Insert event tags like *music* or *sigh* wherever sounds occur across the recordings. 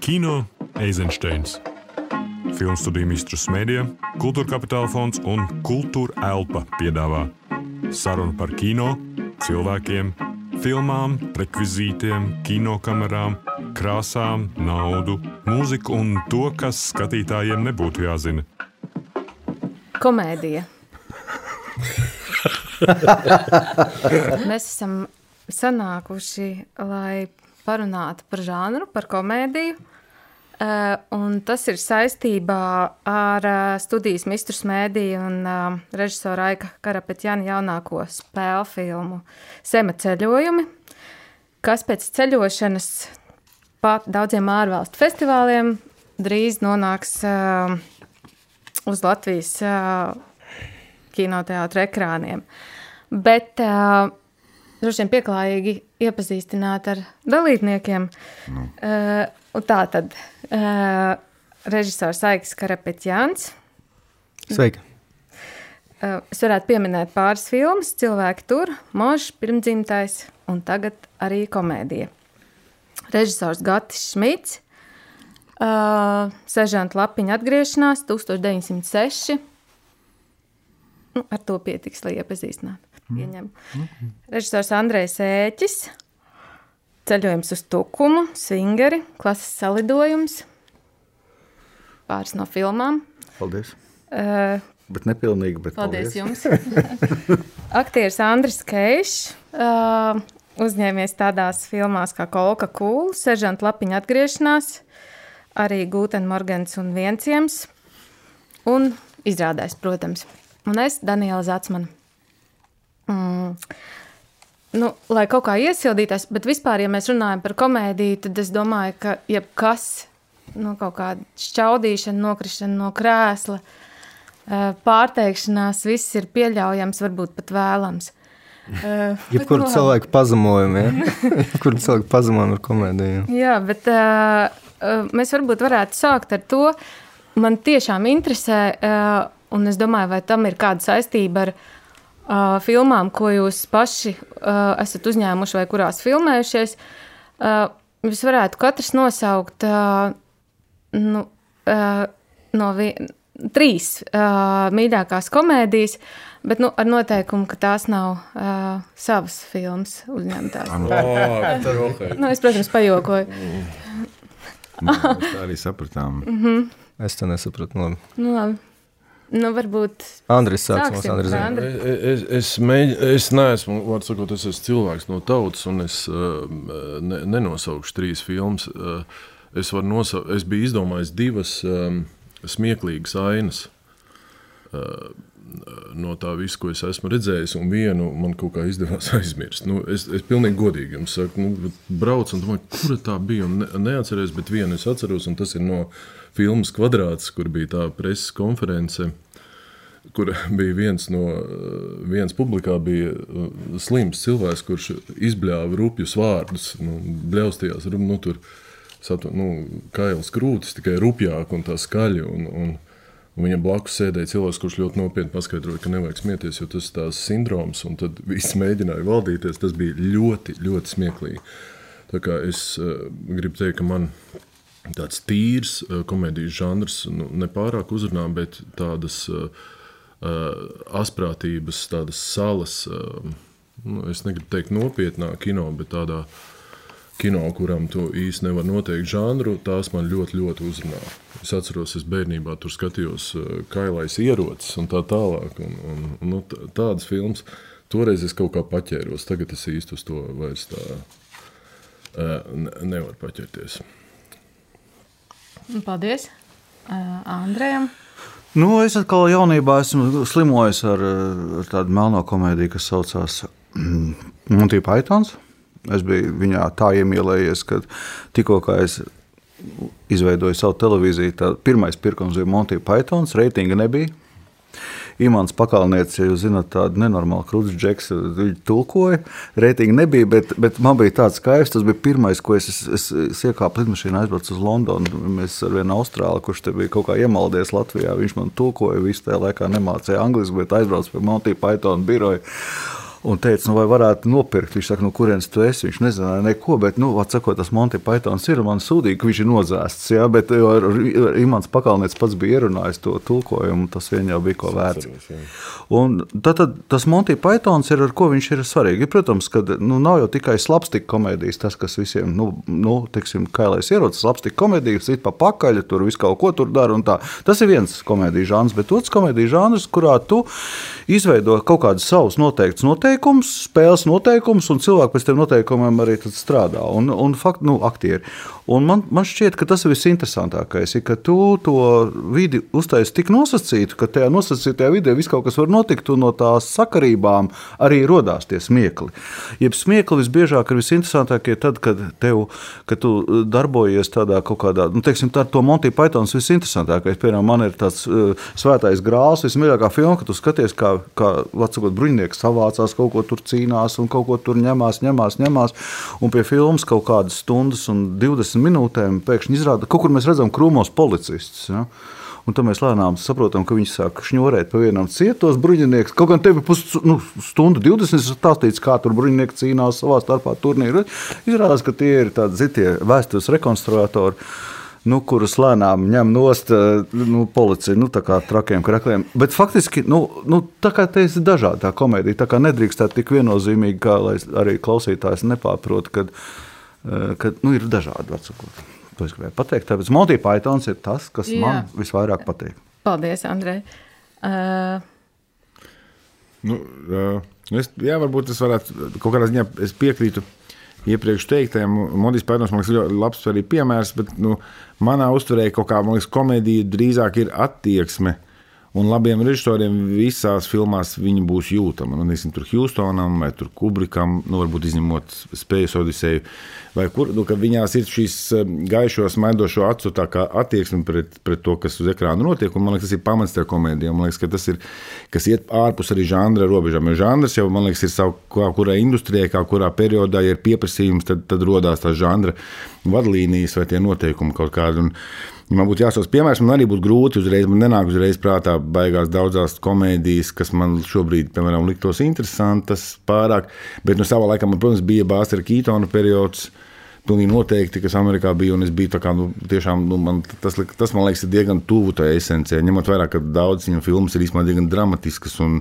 Kino Eizensteins. Filmu studiju Mistrus Mēdija, Kultūra Kapitāla fonds un Kultūra Elpa piedāvā sarunu par kino, cilvēkiem, filmām, rekvizītiem, kinokamerām, krāsām, naudu, mūziku un to, kas skatītājiem nebūtu jāzina. Komēdija. *laughs* Mēs esam sanākuši, lai parunātu par žanru, par komēdiju. Uh, un tas ir saistībā ar uh, studijas Mistrus Mēdīju un uh, režisora Aika Karapetjana jaunāko spēļu filmu Sema ceļojumi, kas pēc ceļošanas pa daudziem ārvalstu festivāliem drīz nonāks uz Latvijas kinoteātra ekrāniem. Bet uh, droši vien pieklājīgi iepazīstināt ar dalībniekiem. Nu. Uh, tā tad uh, režisors Aikis Karapetjāns. Sveiki! Uh, es varētu pieminēt pāris filmas, cilvēki tur, Mošs, pirmdzimtais un tagad arī komēdija. Režisors Gatis Šmits, uh, Sežanta Lapiņa atgriešanās 1906. Nu, ar to pietiks, lai iepazīstinātu. Mm. Mm. Režisors Andrejs Ēķis, ceļojums uz Tukumu, Svingeri, klases salidojums, pāris no filmām. Paldies! Uh, bet nepilnīgi, bet paldies, paldies. jums! *laughs* Aktieris Andris Keišs, uh, uzņēmies tādās filmās kā Kolka Kūla, Sežanta Lapiņa atgriešanās, arī Gūten Morgans un Vienciems, un izrādājs, protams. Un es, Daniela Zatsmana. Mm. Nu, lai kaut kā iesildītos, bet vispār, ja mēs runājam par komēdiju, tad es domāju, ka jebkas, nu, kaut kāda šķaudīšana, nokrišana no krēsla, eh, pārteikšanās, viss ir pieļaujams, varbūt pat vēlams. *laughs* Uh, Jebkur nu, cilvēku pazemojumi, ja? *laughs* Jebkur cilvēku pazemojumi ar komēdiju. Jā, bet uh, mēs varbūt varētu sākt ar to, man tiešām interesē, uh, un es domāju, vai tam ir kāda saistība ar uh, filmām, ko jūs paši uh, esat uzņēmuši vai kurās filmējušies, uh, jūs varētu katrs nosaukt uh, nu, uh, no vi trīs uh, mīļākās komēdijas, bet nu, ar noteikumu, ka tās nav uh, savas filmas uzņemtās. *laughs* nu, es, protams, pajokoju. Nu, tā arī sapratām. Mm -hmm. Es to nesapratu. Labi. Nu, labi. Nu, varbūt Andris sāks mums, Andris Andri. Es, es, mēģ, es neesmu, var sakot, es esmu cilvēks no tautas, un es uh, ne, nenosaukšu trīs filmas. Uh, es, nosa, es biju izdomājis divas um, smieklīgas ainas. Uh, no tā visa, ko es esmu redzējis, un vienu man kaut kā izdevās *laughs* aizmirst. Nu, es, es pilnīgi godīgi jums saku, nu, braucu un domāju, kura tā bija. Ne, neatceros, bet vienu es atceros, un tas ir no filmas Kvadrāts, kur bija tā preses konference. Kur bija viens no vienas publikā, bija uh, slims cilvēks, kurš izbļāva rupjus vārdus, nu, bļaustījās, nu, tur satu, nu, kails krūtis, tikai rupjāk un tā skaļi. Un, un, viņam blakus sēdēja cilvēks, kurš ļoti nopietni paskaidroja, ka nevajag smieties, jo tas ir tās sindroms, tad viss mēģināja valdīties. Tas bija ļoti, ļoti smieklīgi. Tā kā es uh, gribu teikt, ka man tāds tīrs eh, komēdijas žanrs, nu, nepārāk uzrunā, bet tādas uh, asprātības, tādas salas, uh, nu, es negribu teikt nopietnā kino, bet tādā kino, kuram tu īsti nevar noteikt žanru, tās man ļoti, ļoti uzrunā. Es atceros, es bērnībā tur skatījos uh, kailais ierocis un tā tālāk, un, un, un nu, tādas filmas. Toreiz es kaut kā paķēros, tagad es īsti uz to vairs tā nevaru paķerties. Paldies uh, Andrejam. Nu, es atkal jaunībā esmu slimojis ar, ar tādu melno komēdiju, kas saucās Monty Pythons. Es biju viņā tā iemīlējies, ka tikko es izveidoju savu televīziju, tad pirmais pirkums bija Monty Pythons, reitinga nebija. Imants Pakalnietis, ja jūs zināt, tādu nenormālu krūtis džeks, viņš tulkoja. Reitingi nebija, bet, bet man bija tāds skaidrs, tas bija pirmais, ko es, es, es, es iekāpu lidmašīnā, aizbraucu uz Londonu. Mēs ar vienu austrāli, kurš te bija kaut kā iemaldies Latvijā, viņš man tulkoja, visu tajā laikā nemācīja angliski, bet aizbraucu pie Monty Python biroja. Un teica, nu, vai varētu nopirkt. Viņš saka, no kurienes tu esi. Viņš nezināja neko, bet, nu, atsakot, tas Monty Pythons ir man sūdīgi, ka viņš ir nozēsts. Jā, bet Imants Pakalnieks pats bija ierunājis to tulkojumu, tas vien jau bija ko vērts. Un tad, tad tas Monty Pythons ir ar ko viņš ir svarīgi. Protams, ka nu, nav jau tikai slapstika komēdijas, tas, kas visiem, nu, nu teiksim, kailais ierocis, slapstika komēdijas, it pa pakaļ, tur viss kaut ko tur dara. Tas ir viens komēdijas žanrs, bet otrs komēdijas žanrs, kurā tu izveido kaut kādus savus noteiktus noteikumus, spēles noteikumus, un cilvēki pēc tiem noteikumiem arī strādā. Un, un fakt, nu, aktieri. Un man, man šķiet, ka tas ir visinteresantākais, ir, ka tu to vidi uztaisīji tik nosacītu, ka tajā nosacītajā vidē viss kaut kas var notikt, un no tās sakarībām arī radās tie smiekli. Jeb smiekli visbiežāk ir visinteresantākie tad, kad, tev, kad tu darbojies tādā kaut kādā, nu, teiksim, tā to Monty Pythons visinteresantākais. Piemēram, man ir tāds uh, svētais grāls, vismīļākā filma, kad tu skaties, kā, kā Latvijas bruņinieks savācās, kaut ko tur cīnās un kaut ko tur ņemās, ņemās, ņemās. Un pie filmas kaut kādas stundas un 20 40 minūtēm pēkšņi izrāda, ka kaut kur mēs redzam krūmos policistus. Ja? Un tad mēs lēnām saprotam, ka viņi sāk šņurēt pa vienam cietos bruņiniekus. Kaut gan tev ir pusstundu, nu, 20 stāstīts, kā tur bruņinieki cīnās savā starpā turnīrā. Izrādās, ka tie ir tādi zitie vēstures rekonstruatori. Nu, kurus lēnām ņem nost nu, policija, nu, tā kā trakiem krakliem. Bet faktiski, nu, nu, tā kā te ir dažāda komēdija, tā kā nedrīkst tā tik viennozīmīgi, kā lai arī klausītājs nepārprot, kad, Eh, ka nu, ir dažādi vecāki. To es gribēju pateikt. Tāpēc Monty Pythons ir tas, kas Jā. man visvairāk patīk. Paldies, Andrej. Uh... Nu, uh, es, jā, varbūt tas varētu kaut kādā ziņā piekrītu iepriekš teiktajam. Montis Pythons man liekas ļoti labs arī piemērs, bet nu, manā uztverē kaut kā liekas, komēdija drīzāk ir attieksme Un labiem režisoriem visās filmās viņi būs jūtami. Nu, nezinu, tur Houstonam vai tur Kubrikam, nu, varbūt izņemot spējas Odiseju. Vai kur, nu, viņās ir šīs um, gaišo, smaidošo acu attieksme pret, pret to, kas uz ekrāna notiek. Un, man liekas, tas ir pamats tajā komēdijā. Man liekas, ka tas ir, kas iet ārpus arī žanra robežām. Jo žanrs jau, man liekas, ir savu, kā kurā industrijā, kā kurā periodā, ja ir pieprasījums, tad, tad rodās tā žanra vadlīnijas vai tie noteikumi kaut kādi. Un, Ja man būtu jāsauc piemērs, man arī būtu grūti uzreiz, man nenāk uzreiz prātā baigās daudzās komēdijas, kas man šobrīd, piemēram, liktos interesantas pārāk. Bet no savā laikā man, protams, bija Bāzera Kītona periods. Pilnīgi noteikti, kas Amerikā bija. Es biju kā, nu, tiešām, nu, man, tas, tas, man liekas, ir diezgan tuvu tai esencijai. Ņemot vērā, ka daudzas viņa filmas ir īstenībā diezgan dramatiskas un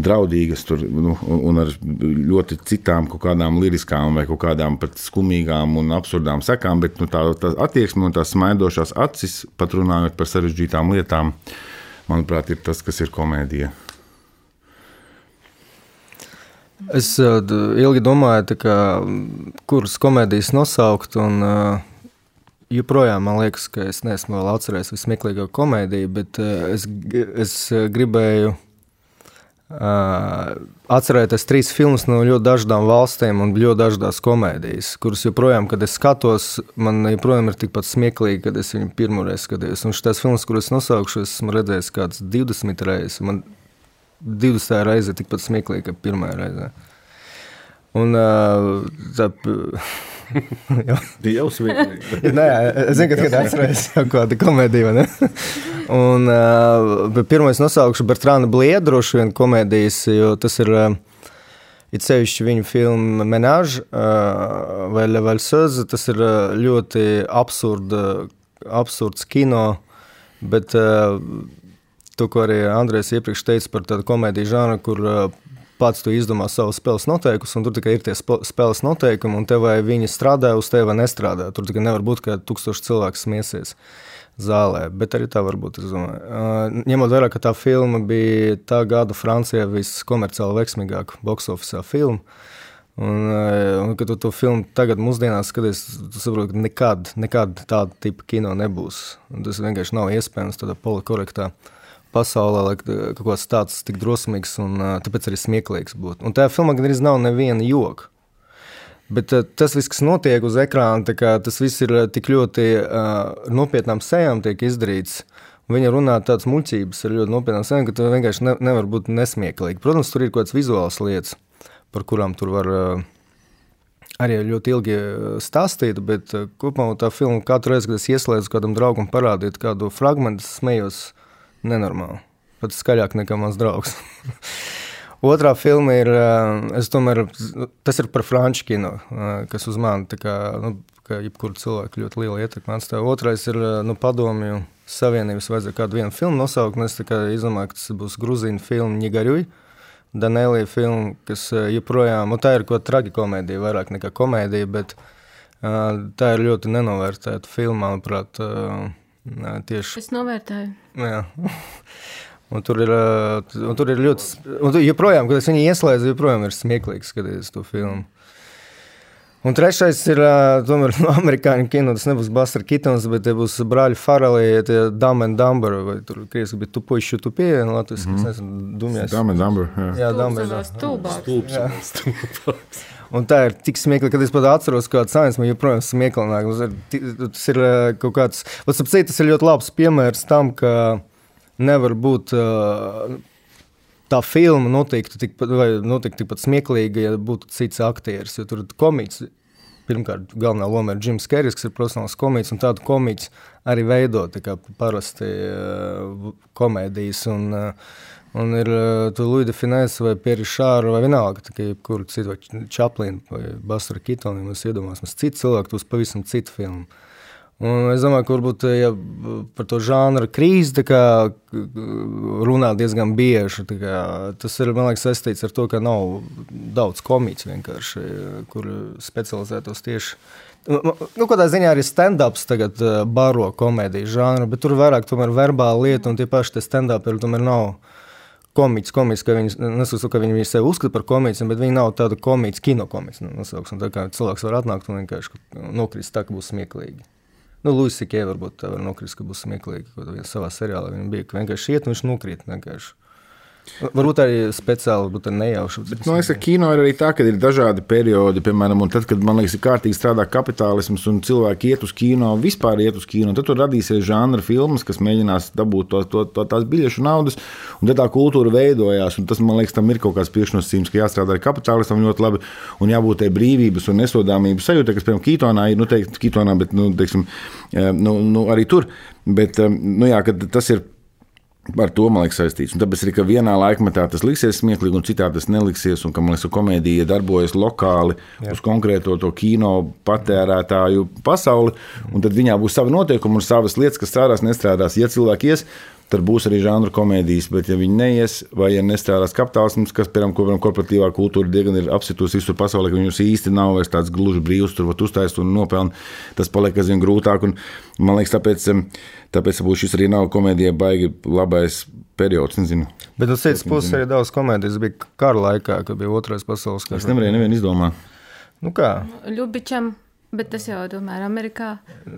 draudīgas, tur, nu, un ar ļoti citām kaut kādām liriskām vai kaut kādām pat skumīgām un absurdām sekām. Bet nu, tā, tā attieksme un tās smaidošās acis, pat runājot par sarežģītām lietām, manuprāt, ir tas, kas ir komēdija. Es ilgi domāju, kā, kuras komēdijas nosaukt. Un, joprojām man liekas, ka es neesmu vēl atcerējies vismieklīgāko komēdiju, bet es, es gribēju atcerēties trīs filmas no ļoti dažādām valstīm un ļoti dažādas komēdijas, kuras joprojām, kad es skatos, man joprojām ir tikpat smieklīgi, kad es viņu pirmoreiz skatījos. Un šīs filmas, kuras nosaukšu, esmu redzējis kādas 20 reizes. Man 20. reize tikpat smieklīgi, kā pirmā reize. Un, uh, tā, jau jau smieklīgi. Nē, es zinu, ka atceros kaut kādu komēdiju. Un, uh, pirmais nosaukšu Bertrāna Bliedu, droši vien komēdijas, jo tas ir. Uh, It sevišķi viņa filma Menāža uh, vai Levalsöze. Tas ir ļoti absurda, absurds kino, bet uh, to, ko arī Andrēs iepriekš teica par tādu komēdiju žānu, kur pats tu izdomā savus spēles noteikumus, un tur tikai ir tie spēles noteikumi, un tev vai viņi strādā uz tevi vai nestrādā. Tur tikai nevar būt, ka tūkstoši cilvēku smiesies zālē, bet arī tā var būt. Uh, ņemot vērā, ka tā filma bija tā gada Francijā viskomerciāli veiksmīgākā box office filma. Un, un kad tu to filmu tagad, mūsdienās, skaties, tu saproti, ka nekad, nekad tāda tipa kino nebūs. Un tas vienkārši nav iespējams tādā polikorektā uh, pasaulē, lai kaut kāds tāds tik drosmīgs un tāpēc arī smieklīgs būtu. Un tajā filmā gandrīz nav neviena joka. Bet tas viss, kas notiek uz ekrāna, tas viss ir tik ļoti uh, nopietnām sejām izdarīts. Viņa runā tādas muļķības ar ļoti nopietnām sejām, ka tu vienkārši ne, nevar būt nesmieklīgi. Protams, tur ir kaut kādas vizuālas lietas, par kurām tur var uh, arī ļoti ilgi stāstīt, bet uh, kopumā tā filma katru reizi, kad es ieslēdzu kādam draugam parādīt kādu fragment, smējos nenormāli. Pat skaļāk nekā mans draugs. *laughs* Otrā filma ir, es tomēr, tas ir par franču kino, kas uz mani, kā, nu, kā jebkuru cilvēku ļoti liela ietekme atstāja. Otrais ir, nu, padomju savienības vajadzēja kādu vienu filmu nosaukt, un es izdomāju, ka tas būs Gruzīna filma Nigaruj. Danēlija filma, kas joprojām, nu, tā ir kāda tragikomēdija, vairāk nekā komēdija, bet uh, tā ir ļoti nenovērtēta filma, manuprāt, uh, tieši. Es novērtēju. Jā. *laughs* Un tur ir, un tur ir ļoti, un tur joprojām, kad es viņu ieslēdzu, joprojām ir smieklīgi skatīties to filmu. Un trešais ir tomēr no *laughs* amerikāņu kino. Tas nebūs Buster Kitons, bet te būs brāļi Farali, tie Dumb and Dumber, vai tur krieviski bija tu puiši, tu pie, un latvijas, mm -hmm. es nezinu, dumjās. Dumb and Dumber, jā. Jā, Dumb and Dumber. Stulbāks. *laughs* Un tā ir tik smieklīgi, kad es pat atceros, kāda sāņas man joprojām smieklīgāk. Tas ir kaut kāds, ap tas ir ļoti labs piemērs tam, ka nevar būt uh, tā filma notiktu tikpat, notiktu tikpat smieklīga, ja būtu cits aktieris. Jo tur ir komiķis. Pirmkārt, galvenā loma ir Jims Kerijs, kas ir profesionāls komiķis, un tādu komiķu arī veido kā parasti uh, komēdijas. Un, uh, Un ir uh, Luisa Finēsa vai Pierre Šāra vai vienalga, tā kā jebkuru citu, vai Čaplina vai Bastra Kitoni, mēs iedomāsimies citu cilvēku, tos pavisam citu filmu. Un es domāju, ka varbūt ja par to žanru krīzi runā diezgan bieži. Tas ir liekas, saistīts ar to, ka nav daudz komiķu, kur specializētos tieši. Nu, kādā ziņā arī stand-ups tagad baro komēdiju žanru, bet tur vairāk tomēr verbāla lieta, un tie paši stand-upi tomēr nav komiķis, komiķis, ka viņi, nesaku, ka viņi sevi uzskata par komiķiem, bet viņi nav tāda komiķa, kino komiķa. Nu, tā cilvēks var atnākt un vienkārši nokrist tā, ka būs smieklīgi. Nu, Lūsis Kē varbūt tā var nokrist, ka būs smieklīgi. Kādā savā seriālā viņam bija, ka vienkārši iet un viņš nokrīt. Vienkārši. Varbūt arī speciāli, arī nejauši. Bet, man liekas, ka kino ir arī tā, ka ir dažādi periodi. Piemēram, tad, kad man liekas, ir kārtīgi strādā kapitālisms un cilvēki iet uz kino, vispār iet uz kino, tad tur radīsies žanra filmas, kas mēģinās dabūt to, to, to, tās biļešu naudas, un tad tā kultūra veidojās. Tas, man liekas, tam ir kaut kāds priekšnosacījums, ka jāstrādā ar kapitālistam ļoti labi un jābūt tai brīvības un nesodāmības sajūtai, kas, piemēram, Kitonā ir, nu, teikt, Kitonā, bet, nu, teiksim, eh, nu, nu, arī tur. Bet, eh, nu, jā, tas ir Ar to man liekas saistīts. Un tāpēc arī, ka vienā laikmetā tas liksies smieklīgi, un citā tas neliksies. Un ka man liekas, ka komēdija darbojas lokāli Jā. uz konkrēto to kino patērētāju pasauli. Un tad viņā būs savi noteikumi un savas lietas, kas strādās, nestrādās. Ja cilvēki ies, tad būs arī žanra komēdijas. Bet, ja viņi neies, vai ja nestrādās kapitālisms, kas, piemēram, ko, korporatīvā kultūra diezgan ir apsitusi visur pasaulē, ka viņus īsti nav vairs tāds gluži brīvs, tur var uztaisīt un nopelnīt, tas paliek aizvien grūtāk. Un, man liekas, tāpēc, tāpēc šis arī nav komēdijai baigi labais periods. Nezinu. Bet no citas puses arī daudz komēdijas bija kara laikā, kad bija otrais pasaules kara. Es nevarēju nevienu izdomāt. Nu kā? Ļubičam. Bet tas jau tomēr Amerikā.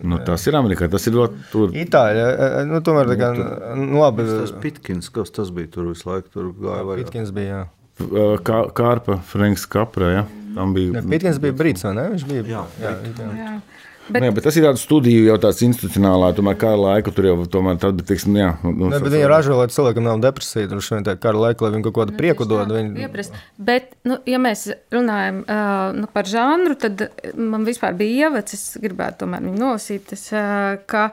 Nu, tas ir Amerikā. Tas ir ļoti tur. Itālijā. E, e, nu, tomēr tā kā nu, nu, labi. Tas Pitkins, kas tas bija tur visu laiku. Tur gāja vairāk. Pitkins bija, jā. Kā, Kārpa, Franks Kaprā, ja? Tam bija. Pitkins bija brīts, vai ne? Viņš bija. Jā, jā, jā. jā. Bet, nu, jā, bet tas ir tāds studiju jau tāds institucionālā, tomēr kara laika tur jau tomēr tad, bet, teiksim, jā. Nu, ne, bet viņi ražo, lai cilvēkam nav depresija, tur šodien tā kara laika, lai viņi kaut kādu prieku dod. Viņi... Ieprast. Bet, nu, ja mēs runājam uh, nu, par žanru, tad man vispār bija ievads, es gribētu tomēr viņu nolasīt, tas, uh, ka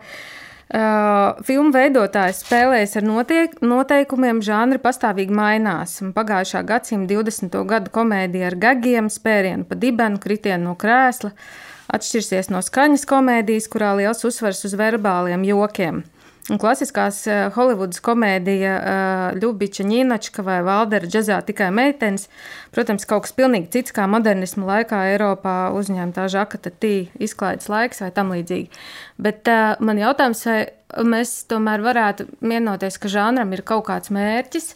Uh, filmu veidotājs spēlējas ar notiek, noteikumiem, žanri pastāvīgi mainās. Pagājušā gadsimta 20. gadu komēdija ar gagiem, spērienu pa dibenu, kritienu no krēsla. Uh, atšķirsies no skaņas komēdijas, kurā liels uzsvers uz verbāliem jokiem. Un klasiskās uh, Holivudas komēdija uh, Ļubiča Ņīnačka vai Valdera džazā tikai meitenes, protams, kaut kas pilnīgi cits kā modernismu laikā Eiropā uzņemtā žakata tī izklaides laiks vai tam līdzīgi. Bet uh, man jautājums, vai mēs tomēr varētu vienoties, ka žanram ir kaut kāds mērķis,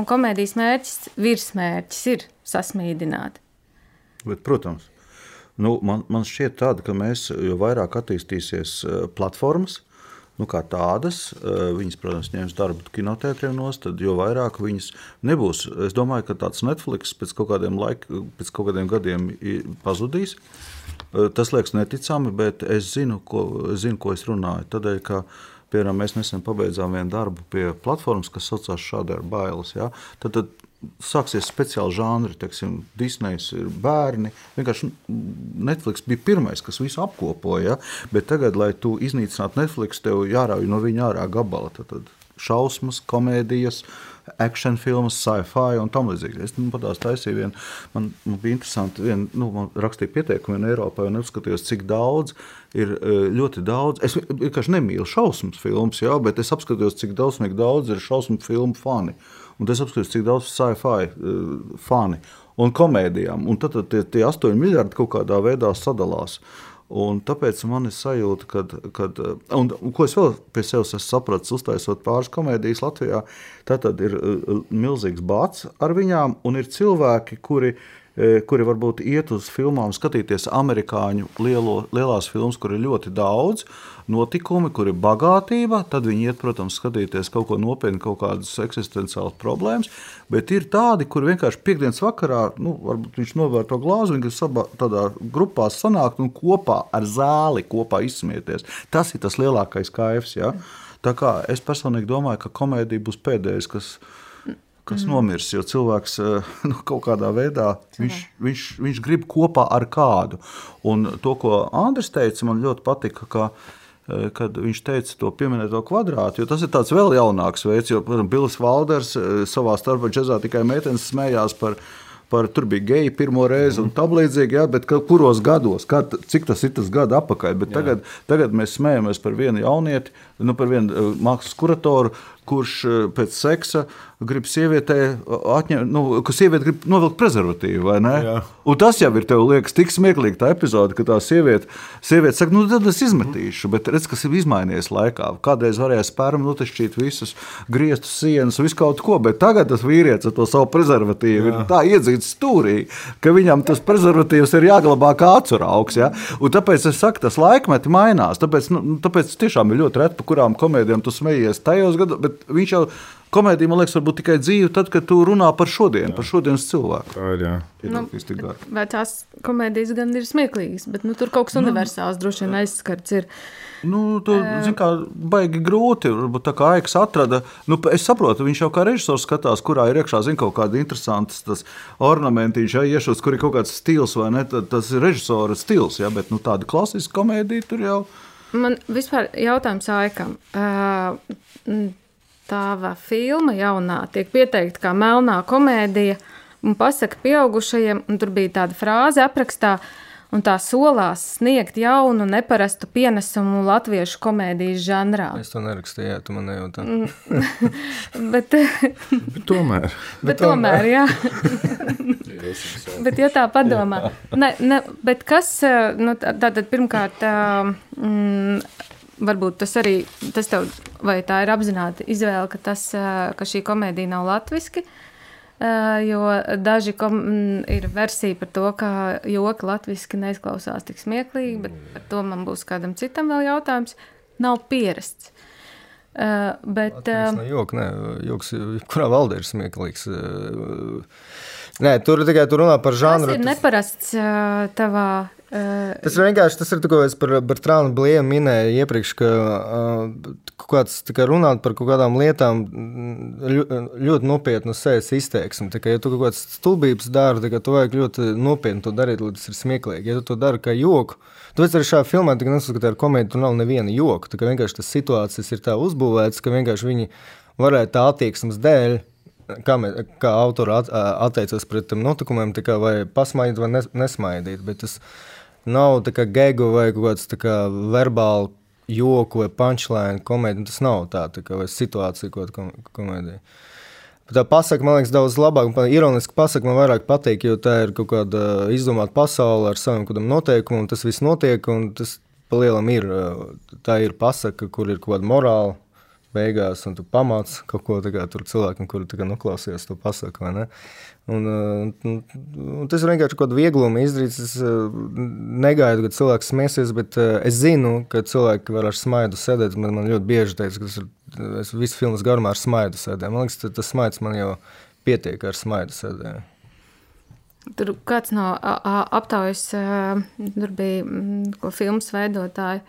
un komēdijas mērķis, virsmērķis ir sasmīdināt. Bet, protams. Nu, man, man šķiet, tāda, ka mēs jo vairāk attīstīsies eh, platformas, nu, kā tādas, eh, viņas, protams, ņems darbu kinotētriem nost, tad jo vairāk viņas nebūs. Es domāju, ka tāds Netflix pēc kaut kādiem, laika, pēc kaut kādiem gadiem pazudīs. Eh, tas liekas neticami, bet es zinu, ko es, zinu, ko es runāju. Tādēļ, ka, piemēram, mēs nesen pabeidzām vienu darbu pie platformas, kas saucās ar bailes. Ja? Tad, tad sāksies speciāli žanri, teiksim, Disneys ir bērni. Vienkārši Netflix bija pirmais, kas visu apkopoja. Ja? Bet tagad, lai tu iznīcinātu Netflix, tev jārauj no viņa ārā gabala. Tad, tad šausmas, komēdijas, action filmas, sci-fi un tam līdzīgi. Es nu, patās taisīju vienu, man, man bija interesanti, vien, nu, man rakstīja pieteikumu vien Eiropā un apskatījos, cik daudz ir e, ļoti daudz. Es vienkārši nemīlu šausmu filmas, jā, bet es apskatījos, cik daudz, daudz ir šausmu filmu fani. Un es apskatījos, cik daudz sci-fi uh, fani un komēdijām. Un tad, tad tie, tie 8 miljardi kaut kādā veidā sadalās. Un tāpēc man ir sajūta, ka, kad, un, un ko es vēl pie sevis sapratu, uztaisot pāris komēdijas Latvijā, tad ir uh, milzīgs bats ar viņām, un ir cilvēki, kuri ir kuri varbūt iet uz filmām, skatīties amerikāņu lielo, lielās filmas, kur ir ļoti daudz notikumi, kur ir bagātība. Tad viņi iet, protams, skatīties kaut ko nopietnu, kaut kādas eksistenciālas problēmas. Bet ir tādi, kur vienkārši piekdienas vakarā, nu, varbūt viņš novēr to glāzi, viņi sabā, tādā grupā sanākt un kopā ar zāli kopā izsmieties. Tas ir tas lielākais kaifs. Ja? Tā kā es personīgi domāju, ka komēdija būs pēdējais, kas kas mm. nomirs. Jo cilvēks eh, *laughs* nu, kaut kādā veidā viņš, viņš, viņš grib kopā ar kādu. Un to, ko Andris teica, man ļoti patika. Ka, eh, kad viņš teica to pieminēto kvadrātu, jo tas ir tāds vēl jaunāks veids, jo, piemēram, Bills Valders eh, savā starpā džekā tikai meitenes smējās par viņu par tur bija geji pirmo reizi un tam līdzīgi, jā, bet kuros gados, kad, cik tas ir tas gadu atpakaļ. Bet tagad, tagad mēs smējamies par vienu jaunieti, nu, par vienu mākslas kuratoru, kurš uh, pēc seksa grib sievietē atņemt, nu, ka sieviete grib novilkt prezervatīvu, vai ne? Jā. Un tas jau ir, tev liekas, tik smieklīgi tā epizode, ka tā sieviete, sieviete saka, nu tad es izmetīšu, bet redz, kas ir izmainījies laikā. Kādreiz varēja spērm notešķīt visus griestus, sienas, visu kaut ko, bet tagad tas vīrietis ar to savu prezervatīvu Jā. ir tā iedzīts stūrī, ka viņam tas prezervatīvs ir jāglabā kā atsaraugs. Ja? Un tāpēc es saku, tas laikmeti mainās. Tāpēc, nu, tāpēc tiešām ir ļoti reti, par kurām komēdijām tu smejies tajos gados, bet viņš jau Komēdija, man liekas, var būt tikai dzīve, tad, kad tu runā par šodienu, par šodienas cilvēku. Tā ir. Jā. Nu, vecās komēdijas gan ir smieklīgas, bet nu, tur kaut kas nu, universāls droši vien aizskarts. Ir. Nu, tu, uh, kā, baigi grūti. Varbūt tā kā Aiks atrada. Nu, es saprotu, viņš jau kā režisors skatās, kurā ir iekšā zin, kaut kāda interesanta ornamentiņa, ja iešos, kur ir kaut kāds stils vai ne. Tas ir režisora stils, ja, bet nu, tāda klasiska komēdija tur jau. Man vispār jautājums Aikam. Uh, Tava filma jaunā tiek pieteikta kā melnā komēdija, un pasaka pieaugušajiem, un tur bija tāda frāze aprakstā, un tā solās sniegt jaunu, neparastu pienesumu latviešu komēdijas žanrā. Es to nerakstīju, jā, tu man nejautā. Mm. *laughs* bet, *laughs* bet tomēr. Bet, *laughs* bet tomēr, jā. bet, ja tā padomā, ne, ne, bet kas, nu, tātad pirmkārt, mm, varbūt tas arī tas tev, vai tā ir apzināta izvēle, ka, tas, ka šī komēdija nav latviski. Jo daži kom, ir versija par to, ka joki latviešu neizklausās tik smieklīgi, bet par to man būs kādam citam vēl jautājums. Nav pierasts. Uh, bet, uh, no joka, nē, joks, kurā valdē ir smieklīgs. Uh, nē, tur tikai tur runā par žanru. Tas ir neparasts uh, tavā Tas vienkārši tas ir ko es par Bertrānu Blēmu minēju iepriekš, ka uh, kāds kā runāt par kaut kādām lietām ļu, ļoti nopietnu sejas izteiksmi. Tā kā, ja tu kaut kādas stulbības dari, tad tu vajag ļoti nopietni to darīt, lai tas ir smieklīgi. Ja tu to dari kā joku, tāpēc arī šajā filmā, kad neskatās ar komēdiju, tur nav neviena joka. Tā kā vienkārši tas situācijas ir tā uzbūvētas, ka vienkārši viņi varētu tā attieksmes dēļ kā, mē, kā autori at, atteicās pret tiem notikumiem, vai pasmaidīt vai nes, nesmaidīt. Bet tas nav tā kā gegu vai kaut kāds kā verbāli joku vai punchline komēdija. Tas nav tā, tā kā situācija, ko komēdija. Tā pasaka, man liekas, daudz labāk. Ironiski pasaka, man vairāk patīk, jo tā ir kaut kāda izdomāta pasaule ar saviem noteikumiem, un tas viss notiek. Tas palielam ir. Tā ir pasaka, kur ir kaut kāda morāla beigās, un tu pamāci kaut ko tādu cilvēkam, kurš noklausījās to pasaku. Un, un, un tas ir vienkārši kaut kāda viegluma izdarīts. Es negaidu, kad cilvēks smēsies, bet es zinu, ka cilvēki var ar smaidu sēdēt. Man, man ļoti bieži teica, ka tas ir, es visu filmas garumā ar smaidu sēdēju. Man liekas, tas smaids man jau pietiek ar smaidu sēdēju. Tur kāds no aptaujas, tur bija ko filmas veidotāji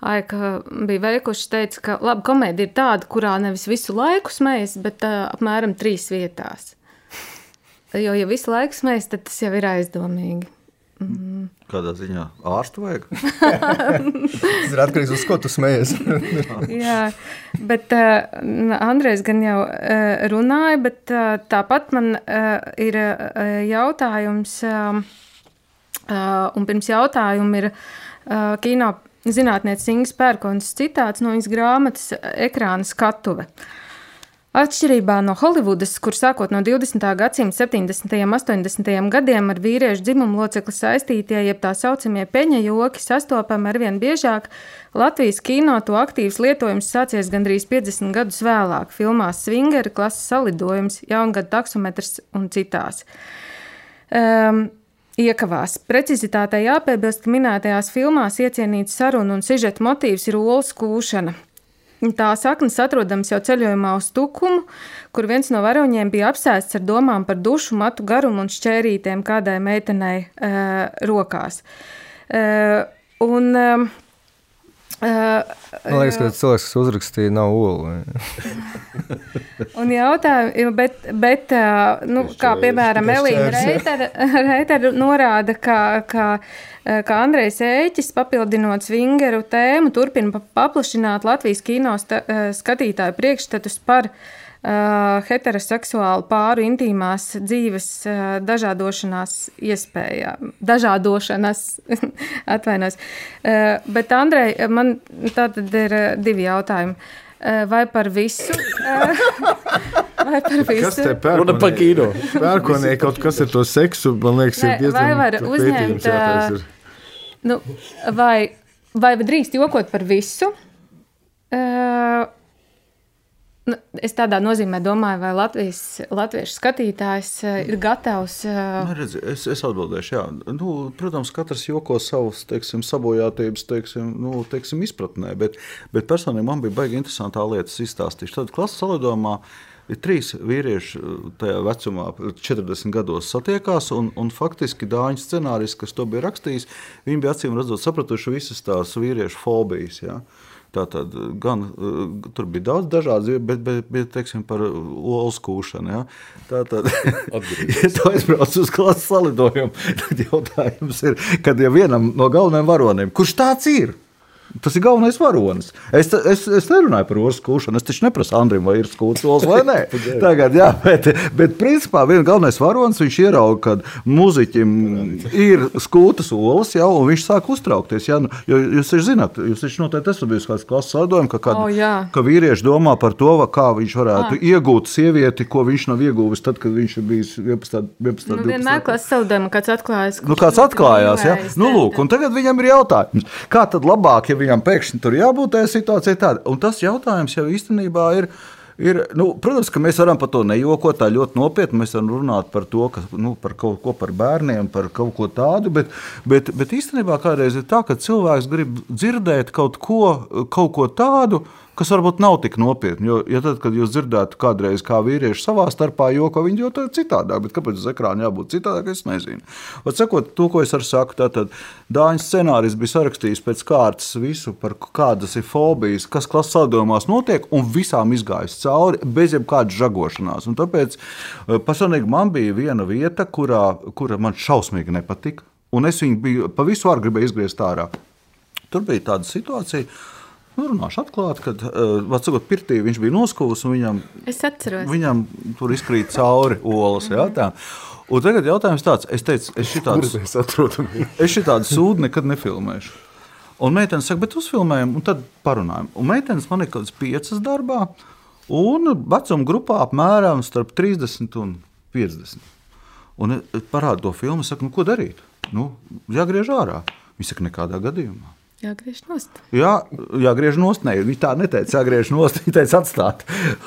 Aika bija veikuši, teica, ka labi, komēdija ir tāda, kurā nevis visu laiku smējas, bet uh, apmēram trīs vietās. Jo, ja visu laiku smējas, tad tas jau ir aizdomīgi. Mm. Kādā ziņā ārstu vajag? *laughs* Tas ir atkarīgs no tā, ko tu smējies. *laughs* Jā, bet uh, Andrēs gan jau uh, runāja, bet uh, tāpat man uh, ir uh, jautājums, uh, uh, un pirms jautājuma ir uh, kino zinātnieces Ingas Pērkons citāts no viņas grāmatas Ekrāna skatuve. Uh, Atšķirībā no Holivudas, kur sākot no 20. gadsimta 70. un 80. gadiem ar vīriešu dzimumu locekli saistītie, jeb tā saucamie peņa joki, sastopami arvien biežāk, Latvijas kino to aktīvs lietojums sācies gandrīz 50 gadus vēlāk, filmās Swingeri, klases salidojums, jaungada taksometrs un citās. Um, Iekavās. Precizitātei jāpiebilst, ka minētajās filmās iecienīts sarunu un sižeta motīvs ir olas kūšana. Tā saknes atrodams jau ceļojumā uz Tukumu, kur viens no varoņiem bija apsēsts ar domām par dušu, matu garumu un šķērītēm kādai meitenei uh, rokās. Uh, un, uh, Man liekas, ka cilvēks, kas uzrakstīja, nav olu. un jautājumi, bet, bet nu, kā piemēram Elīna Reitera norāda, ka, ka, ka Andrejs Ēķis, papildinot svingeru tēmu, turpina paplašināt Latvijas kino skatītāju priekšstatus par uh, heteroseksuālu pāru intīmās dzīves uh, dažādošanās iespējām. Dažādošanas, *laughs* atvainos. Uh, bet, Andrej, man tātad ir uh, divi jautājumi. Vai par visu? *laughs* Vai par visu? Kas te pērkonē? par kino. Pērkonē kaut kas ar to seksu, man liekas, ir diezgan vai var uzņemt, nu, vai, vai drīkst jokot par visu? Nu, es tādā nozīmē domāju, vai Latvijas, latviešu skatītājs eh, ir gatavs. Uh... Nu, redzi, es, es atbildēšu, jā. Nu, protams, katrs joko savus teiksim, sabojātības teiksim, nu, teiksim, izpratnē, bet, bet personīgi man bija baigi interesantā lieta izstāstīt. Tad klases salidojumā ir trīs vīrieši eh, tajā vecumā, 40 gados satiekās, un, un faktiski Dāņu scenārijs, kas to bija rakstījis, viņi bija acīm redzot sapratuši visas tās vīriešu fobijas. Ja? Tātad, gan, uh, tur bija daudz dažādu, bet, bet, bet teiksim, par olu skūšanu. Ja? Tātad, *laughs* *laughs* ja tu aizbrauc uz klases salidojumu, tad jautājums ir, kad ja vienam no galvenajiem varoniem, kurš tāds ir? Tas ir galvenais varonis. Es, es, es nerunāju par ostas kūšanu. Es taču neprasu Andrim, vai ir skūpstūlis vai nē. *laughs* Tagad, jā, bet, bet principā viens galvenais varonis viņš ierauga, ka muzeķim ir skūtas olas, jau, un viņš sāk uztraukties. Jā, nu, jo, jūs taču zināt, jūs taču noteikti esat bijis kāds klases sādojums, ka, kad, oh, ka vīrieši domā par to, kā viņš varētu ah. iegūt sievieti, ko viņš nav ieguvis tad, kad viņš ir bijis 11. 11 nu, vienmēr klases sādojumā kāds atklājas. Nu, kāds atklājās, jā. Nu, lūk, un tagad viņam ir jautājums, kā tad labāk, ja viņam pēkšņi tur jābūt tajā situācijā tāda. Un tas jautājums jau īstenībā ir. Ir, nu, protams, ka mēs varam par to nejokot tā ļoti nopietni. Mēs varam runāt par to, ka, nu, par kaut ko par bērniem, par kaut ko tādu. Bet, bet, bet īstenībā kādreiz ir tā, ka cilvēks grib dzirdēt kaut ko, kaut ko tādu, kas varbūt nav tik nopietni. Jo, ja tad, kad jūs dzirdētu kādreiz, kā vīrieši savā starpā joko, viņi jau tā ir citādāk. Bet kāpēc uz ekrāna jābūt citādāk, es nezinu. Vat, sakot, to, ko es arī saku, tad Dāņu scenārijs bija sarakstījis pēc kārtas visu, par kādas ir fobijas, kas klases saldojumās notiek, un visām izgājis cauri bez jebkādas žagošanās. Un tāpēc eh, personīgi man bija viena vieta, kurā, kura man šausmīgi nepatika. Un es viņu biju pa visu varu gribēju izgriezt ārā. Tur bija tāda situācija, Nu, runāšu atklāti, kad uh, sakot, pirtī viņš bija noskūlis un viņam, viņam tur izkrīt cauri olas. Jā, tā. un tagad jautājums tāds, es teicu, es šitādu, es šitādu sūdu nekad nefilmēšu. Un meitene saka, bet uzfilmējam, un tad parunājam. Un meitenes man ir kaut kādas piecas darbā, un vecuma grupā apmēram starp 30 un 50. Un parādu to filmu, saka, nu, ko darīt? Nu, jāgriež ārā. Viņa saka, nekādā gadījumā. Jāgriež nost. Jā, jāgriež nost. Nē, viņa tā neteica, jāgriež nost. Viņa teica, atstāt.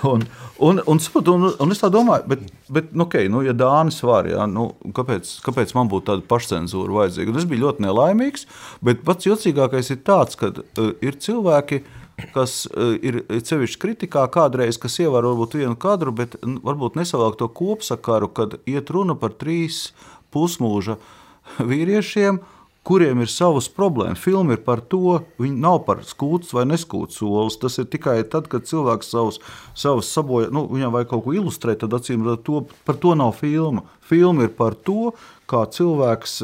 Un, un, un, un, un es tā domāju, bet, bet nu, okay, nu, ja Dānis var, jā, nu, kāpēc, kāpēc man būtu tāda pašcensūra vajadzīga? Un es biju ļoti nelaimīgs, bet pats jocīgākais ir tāds, ka uh, ir cilvēki, kas uh, ir sevišķi kritikā kādreiz, kas ievēro varbūt vienu kadru, bet varbūt nesavalk to kopsakaru, kad iet runa par trīs pusmūža vīriešiem kuriem ir savas problēmas. Filma ir par to, viņi nav par skūts vai neskūts solis. Tas ir tikai tad, kad cilvēks savus, savus sabojā, nu, viņam vajag kaut ko ilustrēt, tad acīm redzot, par to nav filma. Filma ir par to, kā cilvēks,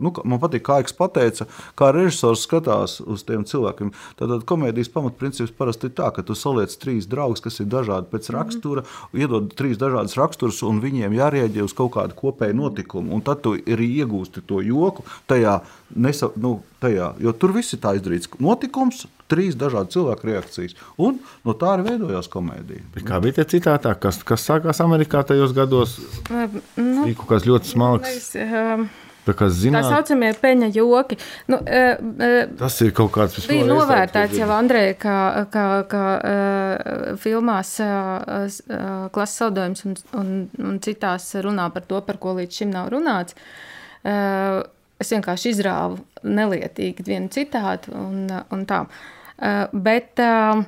nu, man patīk, kā Aiks pateica, kā režisors skatās uz tiem cilvēkiem. Tātad komēdijas pamatprincips parasti ir tā, ka tu saliec trīs draugus, kas ir dažādi pēc rakstura, iedod trīs dažādas raksturus, un viņiem jārēģē uz kaut kādu kopēju notikumu. Un tad tu arī iegūsti to joku tajā, nesa, nu, tajā jo tur viss ir tā izdarīts. Notikums, trīs dažādi cilvēku reakcijas. Un no tā arī veidojās komēdija. Bet kā bija tie citātā, kas, kas sākās Amerikā tajos gados? Nu, Bija kaut kas ļoti smalks. liekas, um, Tā kā Tā zināt, saucamie peņa joki. Nu, uh, uh, tas ir kaut kāds bija novērtēts jau Andrejā, kā, kā, kā uh, filmās uh, uh, klases saudojums un, un, un citās runā par to, par ko līdz šim nav runāts. Uh, es vienkārši izrāvu nelietīgi vienu citātu un, un tā. Uh, bet, uh,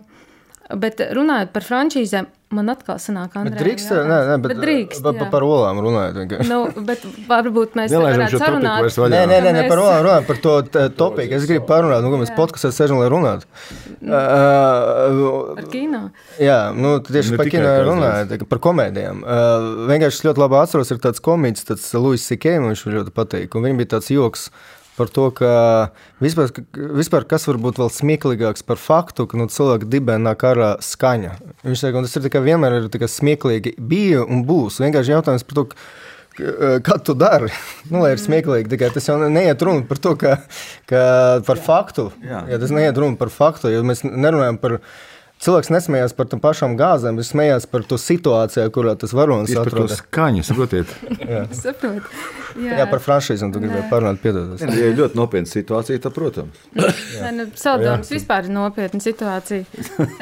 bet runājot par frančīzēm, man atkal sanāk, Bet Andrejam drīkst, jautājums. nē, nē, bet, bet drīkst. pa, pa, jā. par olām runājot. vienkārši. Nu, bet varbūt mēs Nelaižam varētu šo topiku sarunāt. vairs vaļā. Nē, nē, nē, nē par olām runājot, par to topiku. Es gribu parunāt, nu, ka mēs podkāstā sēžam, lai runātu. Uh, Ar kino. Jā, nu, tieši Ne par kino runājot, par komēdijām. Uh, vienkārši es ļoti labi atceros, ir tāds komiķis, tāds Luis Sikē, man viņš ļoti patīk. Un viņam bija tāds joks par to, ka vispār, vispār kas var būt vēl smieklīgāks par faktu, ka nu, cilvēku dibēnā ārā skaņa. Viņš saka, tas ir tikai vienmēr ir tikai smieklīgi bija un būs. Vienkārši jautājums par to, Kā tu dari? *laughs* Nu, lai ir smieklīgi, tikai tas jau neiet runa par to, ka, ka par faktu. Jā. Jā, tas neiet runa par faktu, jo mēs nerunājam par. Cilvēks nesmējās par tām pašām gāzēm, viņš smējās par to situāciju, kurā tas varonis atrodas. skaņu, saprotiet? *laughs* Saprotu. Jā, Jā, par franšīzu, un tu gribēji parunāt, piedodies. Ja ir ļoti nopietna situācija, tad, protams, *coughs* Nē, nu, Saldojums vispār ir nopietna situācija.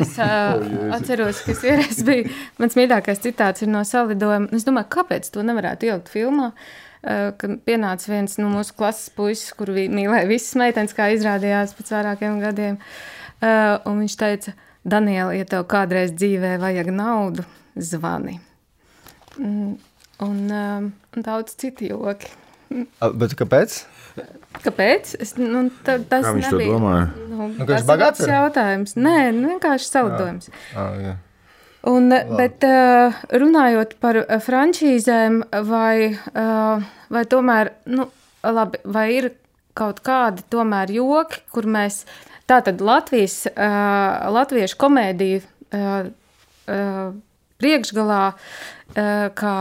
Es *laughs* uh, atceros, ka es vienreiz biju. Mans mīļākais citāts ir no salidojuma. Es domāju, kāpēc to nevarētu ielikt filmā? Kad pienāca viens no mūsu klases puisis, kuru vi- mīlēja visas meitenes, kā izrādījās pēc vairākiem gadiem. Uh, un viņš teica, Daniela, ja tev kādreiz dzīvē vajag naudu, zvani. Mm, Un, um, un daudz citu joki. Bet kāpēc? Kāpēc? Es, nu, ta, tas Kā viņš to nebija. domāja? Nu, Nu, tas ir labs jautājums. Nē, nu, vienkārši salidojums. Ah, jā. Un, bet uh, runājot par uh, frančīzēm, vai, uh, vai tomēr, nu, labi, vai ir kaut kādi tomēr joki, kur mēs, tātad Latvijas, uh, latviešu komēdiju uh, uh, priekšgalā, uh, kā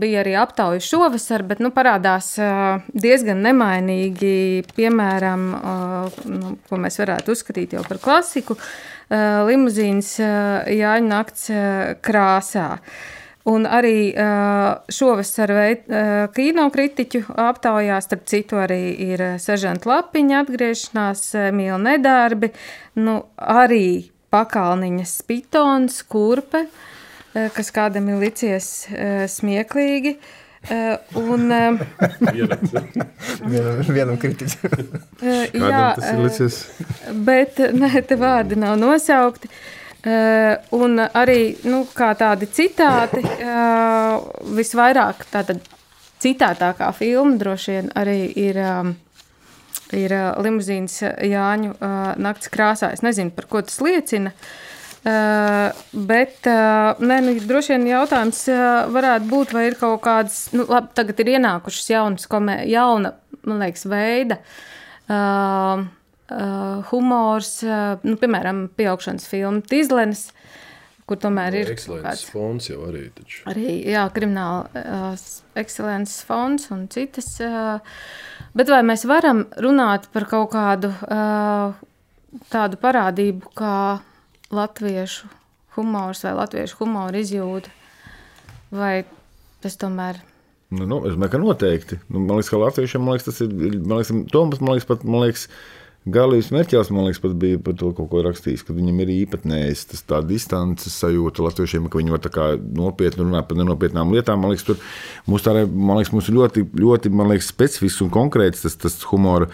bija arī aptauja šovasar, bet nu, parādās uh, diezgan nemainīgi, piemēram, uh, nu, ko mēs varētu uzskatīt jau par klasiku, uh, limuzīnas uh, Jāņa nakts uh, krāsā. Un arī šovasar kinokritiķu aptaujā, starp citu, arī ir Sežanta Lapiņa atgriešanās, Mīla Nedarbi, nu, arī pakalniņas pitons, kurpe, kas kādam ir licies smieklīgi. Uh, un, uh, Vienam, vienam kritiķim. Kādam tas ir licies? bet nē, te vārdi nav nosaukti. Uh, un arī nu, tādi citāti, uh, visvairāk tātad citātākā filma droši vien arī ir, um, ir uh, limuzīnas Jāņu uh, nakts krāsā. Es nezinu, par ko tas liecina. Uh, bet uh, nē, nu, droši vien jautājums uh, varētu būt, vai ir kaut kādas, nu, labi, tagad ir ienākušas jaunas, komē, jauna, man liekas, veida. Uh, uh, humors, uh, nu, piemēram, pieaugšanas filma Tīzlenes, kur tomēr ir Ekscelences fonds jau arī. Taču. arī jā, krimināla uh, ekscelences fonds un citas. Uh, bet vai mēs varam runāt par kaut kādu uh, tādu parādību kā latviešu humors vai latviešu humora izjūta? Vai tas tomēr Nu, nu, es domāju, ka noteikti. Nu, man liekas, ka latviešiem man liekas, tas ir. Man liekas, Toms, man liekas, pat, man liekas, Galīs Merķels, man liekas, pat bija par to kaut ko rakstījis, ka viņam ir īpatnējs tas tā distances sajūta latviešiem, ka viņi var tā kā nopietni runāt par nenopietnām lietām. Man liekas, tur mums, tā, man liekas, mums ļoti, ļoti man liekas, specifisks un konkrēts tas, tas humora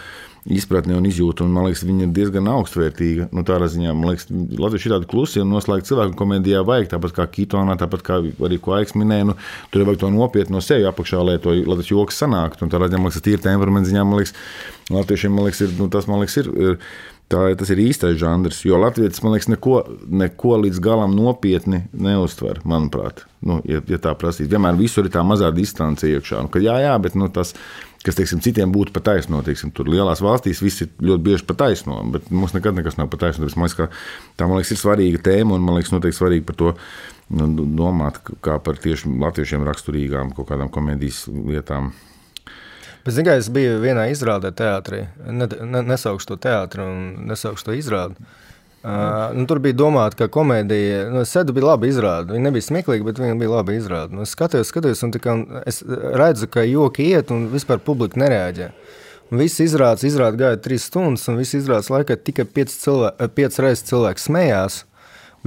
izpratne un izjūta. Un, man liekas, viņa ir diezgan augstvērtīga. Nu, tādā ziņā, man liekas, Latvijas ir tādi klusi un noslēgti cilvēki, komēdijā vajag tāpat kā Kitonā, tāpat kā arī ko Aiks minēja. Nu, tur ir vajag to nopietni no sevis apakšā, lai to lai tas joks sanāktu. Un tādā ziņā, man liekas, tīri temperamenta ziņā, man liekas, Latviešiem man liekas, ir, nu, tas man liekas, ir, ir Tā, tas ir īstais žanrs, jo Latvijas man liekas, neko, neko līdz galam nopietni neuztver. Manuprāt, nu, ja, ja tā prasīs, vienmēr visur ir tā mazā distance iekšā. Nu, ka, jā, jā, bet nu, tas, kas teiksim, citiem būtu pat taisno, teiksim, tur lielās valstīs viss ir ļoti bieži pat taisno, bet mums nekad nekas nav pat taisno. Man liekas, tā man liekas, ir svarīga tēma un man liekas, noteikti svarīgi par to nu, domāt kā par tieši latviešiem raksturīgām kaut kādām komēdijas lietām. Bet, zināmā mērā, es biju vienā izrādē, teātrī. Ne, ne, nesaukšu to teātri un nesaukšu to izrādi. Uh, nu, tur bija domāta, ka komēdija, nu, Sēde bija laba izrāde. Viņa nebija smieklīga, bet viņa bija laba izrāde. Nu, es skatījos, skatījos, un tika, es redzu, ka joki iet, un vispār publika nereaģē. Un viss izrādes, izrāde gāja trīs stundas, un viss izrādes laikā tikai piecas cilvē, reizes cilvēki smējās,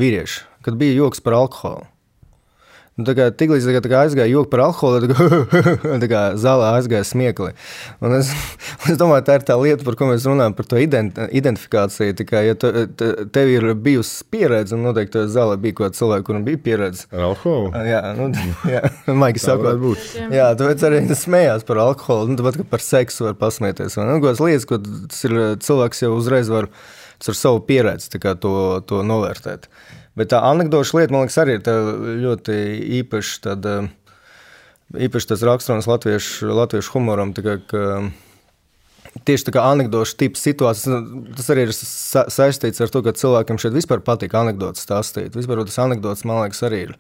vīrieši, kad bija joks par alkoholu. Nu, Tiklīdz tā kā aizgāja joki par alkoholu, tad kā, *laughs* zālē aizgāja smiekli. Un es, *laughs* es domāju, tā ir tā lieta, par ko mēs runājam, par to identi identifikāciju. Kā, ja tu, te, tev ir bijusi pieredze, un noteikti zālē bija kaut kāds cilvēks, kuram bija pieredze. Ar alkoholu? Jā, nu, *laughs* jā maigi sakot. Jā, tāpēc arī smējās par alkoholu. Nu, tāpat kā par seksu var pasmieties. Nu, kādas lietas, ko tas ir cilvēks jau uzreiz var ar savu pieredzi to, to novērtēt. Bet tā anekdoša lieta, man liekas, arī ir ļoti īpaša. Tad, īpaši tas raksturojums latviešu, latviešu humoram. Kā, ka, Tieši tā kā anekdošu tips situācijas, tas arī ir sa saistīts ar to, ka cilvēkiem šeit vispār patīk anekdotas stāstīt. Vispār tas anekdots, man liekas, arī ir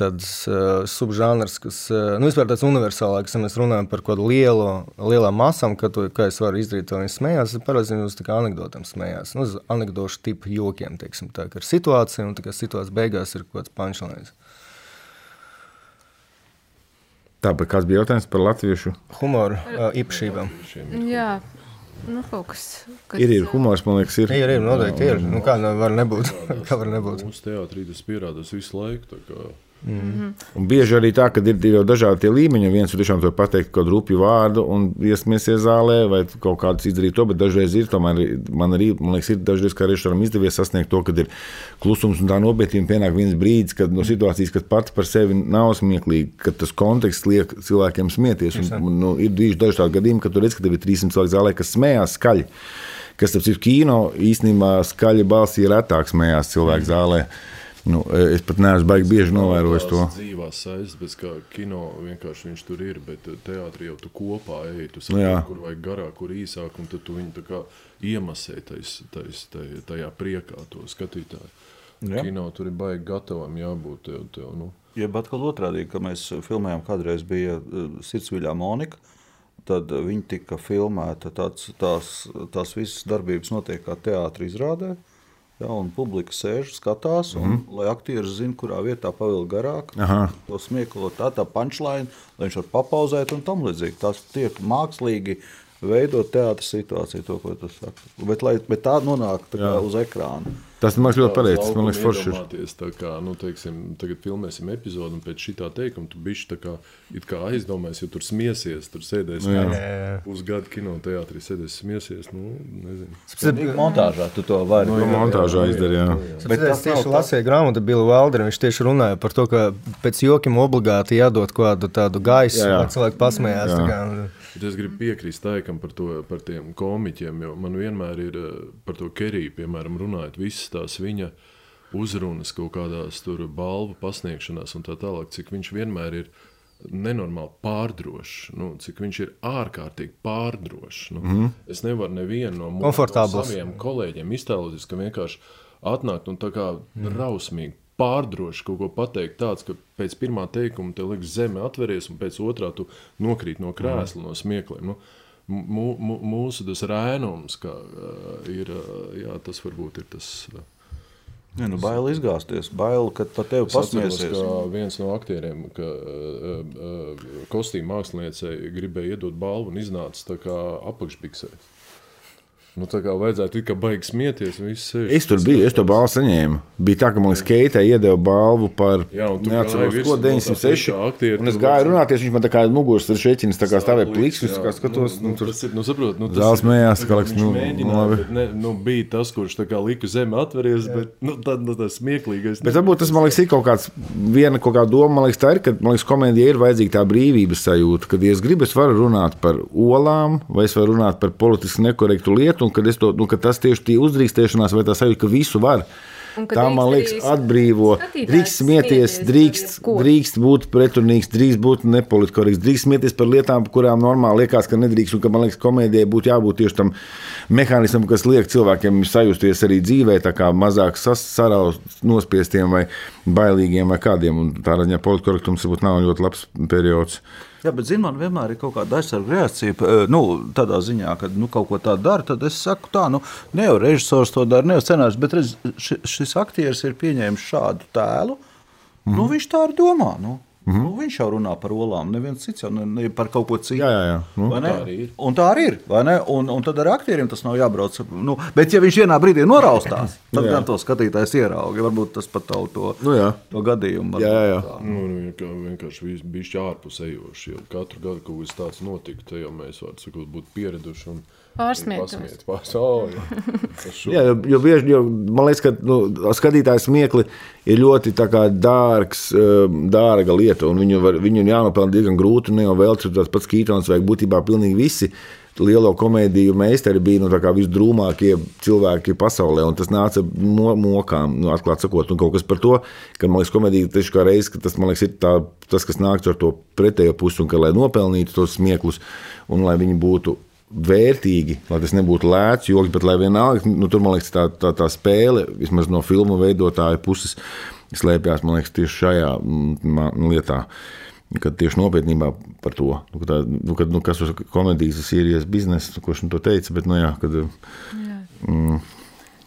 tāds uh, subžanrs, kas uh, nu, vispār tāds universālāks. Ja mēs runājam par kaut kādu lielu, lielām masām, ka tu, kā es varu izdarīt to, viņi smējās. Parasti uz anekdotēm smējās. Nu, uz anekdošu tipu jokiem, teiksim, tā kā ar situāciju, un tā kā situācija beigās ir kaut kāds punchlines. Tāpēc kāds bija jautājums par latviešu humoru uh, īpašībām? Jā. Nu, kas, kas... Ir, ir humors, man liekas, ir. Ir, ir noteikti. Ir. Nu, kā var nebūt? *laughs* kā var nebūt? Mums teātrī tas pierādās visu laiku. Mm -hmm. Un bieži arī tā, ka ir, ir jau dažādi līmeņi. Viens ir tiešām pateikt kaut kādu rupju vārdu un iesmiesies zālē, vai kaut kāds izdarīt to, bet dažreiz ir tomēr, man arī, man liekas, ir dažreiz kā režisoram izdevies sasniegt to, ka ir klusums un tā nopietnība pienāk viens brīdis, kad no situācijas, kas pats par sevi nav smieklīga, kad tas konteksts liek cilvēkiem smieties. Un, nu, ir bijuši daži tādi gadījumi, kad tu redz, ka tev ir 300 cilvēku zālē, kas smējās skaļi. Kas, starp citu, kino īstenībā skaļi balsī retāk smējās cilvēku zālē. Mm. Nu, es pat neesmu baigi bieži novērojis to. Dzīvās saistes, bet kā kino vienkārši viņš tur ir, bet eh, teātrī jau tu kopā ej, tu saproti, kur vajag garāk, kur īsāk, un tad tu viņu tā kā iemasē tais, tais, tajā, tajā priekā to skatītāju. Jā. Kino tur ir baigi gatavam jābūt tev. tev nu. Jeb atkal otrādi, ka mēs filmējām, kādreiz bija eh, Sirdsviļā Monika, tad viņi tika filmēta, tāds, tās, tās visas darbības notiek kā teātris izrādē. Uh, Ja, un publika sēž, skatās, un, mm -hmm. lai aktieris zinātu, kurā vietā pavilkt garāk, Aha. to smieklu, tā, tā punchline, lai viņš var papauzēt un tam līdzīgi. Tas tiek mākslīgi veidot teātris situāciju, to, ko tu saki. Bet, lai, bet tā nonāk tā uz ekrāna. Tas man ļoti pareizi. Man liekas, forši ir. Tā kā, nu, teiksim, tagad filmēsim epizodi, un pēc šī teikuma tu bišķi tā kā, kā aizdomājies, jo tur smiesies, tur sēdēs nu, pusgadu kinoteātrī, sēdēs smiesies. Nu, nezinu. Tas ir montāžā, tu to vari. Nu, jā, montāžā izdarīt, jā. jā. Bet es tieši tā... lasīju grāmatu Bilu Valderu, viņš tieši runāja par to, ka pēc jokiem obligāti jādod kādu tādu gaisu, lai cilvēki pasmējās. Jā. Tā kā, Bet es gribu piekrist Taikam par, to, par tiem komiķiem, jo man vienmēr ir eh, par to Keriju, piemēram, runājot visas tās viņa uzrunas kaut kādās tur balvu pasniegšanās un tā tālāk, cik viņš vienmēr ir nenormāli pārdrošs, nu, cik viņš ir ārkārtīgi pārdrošs. Nu, mm -hmm. Es nevaru nevienu no, no saviem kolēģiem iztēloties, ka vienkārši atnākt un tā kā mm. rausmīgi pārdroši kaut ko pateikt, tāds, ka pēc pirmā teikuma te liekas zeme atveries, un pēc otrā tu nokrīt no krēsla, no smiekliem. Nu, mūsu tas rēnums, kā, ir, jā, tas varbūt ir tas. Ja, nu, bail izgāzties, bail, kad pat tevi pasmiesies. Viens no aktieriem, ka kostīm māksliniecei gribēja iedot balvu un iznāca tā kā apakšbiksēs. Nu, tā kā vajadzētu tikai baigi smieties. Es tur biju, es to balvu saņēmu. bija tā, ka man Keitē iedeva balvu par Jā, neatceros, ko virsū no tā 906. priekšā aktieri, Un es gāju runāties, viņš man tā kā muguras ar šeķinis, tā kā stāvēja pliks, un es tā kā skatos, nu, nu, tur tas ir, nu, saprot, nu, tas kā kā liekas, viņš nu, mēģināja, labi. ne, nu, bija tas, kurš tā kā lika zemi atveries, bet nu, tad, nu, tas smieklīgais. Bet varbūt tas man liekas, ir kaut kāds viena kaut kāda doma. Man liekas, tā ir, ka man liekas, komēdija ir vajadzīga tā brīvības sajūta, kad, ja es gribu, es varu runāt par olām, vai es varu runāt par politiski nekorektu lietu, un kad, to, nu, kad tas tieši tie uzdrīkstēšanās vai tā sajūta, ka visu var. Tā man liekas, atbrīvo. Drīkst smieties, drīkst, drīkst būt pretrunīgs, drīkst būt nepolitkorekts, drīkst smieties par lietām, kurām normāli liekas, ka nedrīkst. Un ka man liekas, komēdijai būtu jābūt tieši tam mehānismam, kas liek cilvēkiem sajusties arī dzīvē, tā kā mazāk saraust, nospiestiem vai bailīgiem vai kādiem. Un tā ziņā politkorektums varbūt nav ļoti labs periods. Jā, bet zini, man vienmēr ir kaut kāda aizsardzība reakcija. eh, Nu, tādā ziņā, ka nu, kaut ko tādu dara, tad es saku, tā, nu, ne jau režisors to dara, ne jau scenārs, bet redz, ši, šis aktieris ir pieņēmis šādu tēlu. Mm nu, viņš tā arī domā. Nu. Mm -hmm. nu, viņš jau runā par olām, neviens cits jau ne, ne par kaut ko citu. Jā, jā, jā. Nu, tā arī ir. Un tā arī ir. vai ne? Un, un tad ar aktieriem tas nav jābrauc. Nu, bet, ja viņš vienā brīdī noraustās, *laughs* tad gan to skatītājs ierauga. Varbūt tas pat tavu to, Nu, jā. to gadījumu. Jā, jā, tā. Nu, nu, kā vienkārši bija ārpus ejoši. Jo katru gadu kaut kas tāds notika. Te jau mēs varam sakot, būt pieraduši. Un, Pasmiet, pās, oh, jā. Jo, jo bieži jo, man liekas, ka nu, skatītājs smiekli ir ļoti dārgs, eh, dārga lieta. un Viņu, var, viņu jānopelna diezgan grūti. Ne jau vēl tas pats Kītons, vai būtībā pilnīgi visi. Lielo komēdiju meistari bija nu, visdrūmākie cilvēki pasaulē, un tas nāca no mokām, nu, atklāti sakot. Un kaut kas par to, ka man liekas, komēdija tieši kā reizes, ka tas man liekas, ir tā, tas, kas nāk ar to pretējo pusi, un ka, lai nopelnītu tos smieklus, un lai viņi būtu vērtīgi, lai tas nebūtu lēts joks, bet lai vienalga, nu, tur man liekas, tā, tā, tā spēle, vismaz no filmu veidotāja puses, slēpjas liekas, tieši šajā mm, lietā. Kad tieši nopietnībā par to, nu, tā, nu, kad, nu, kas ir komēdijas, tas ir ielas biznesa, kurš nu to teica. Bet, nu, jā, kad, mm,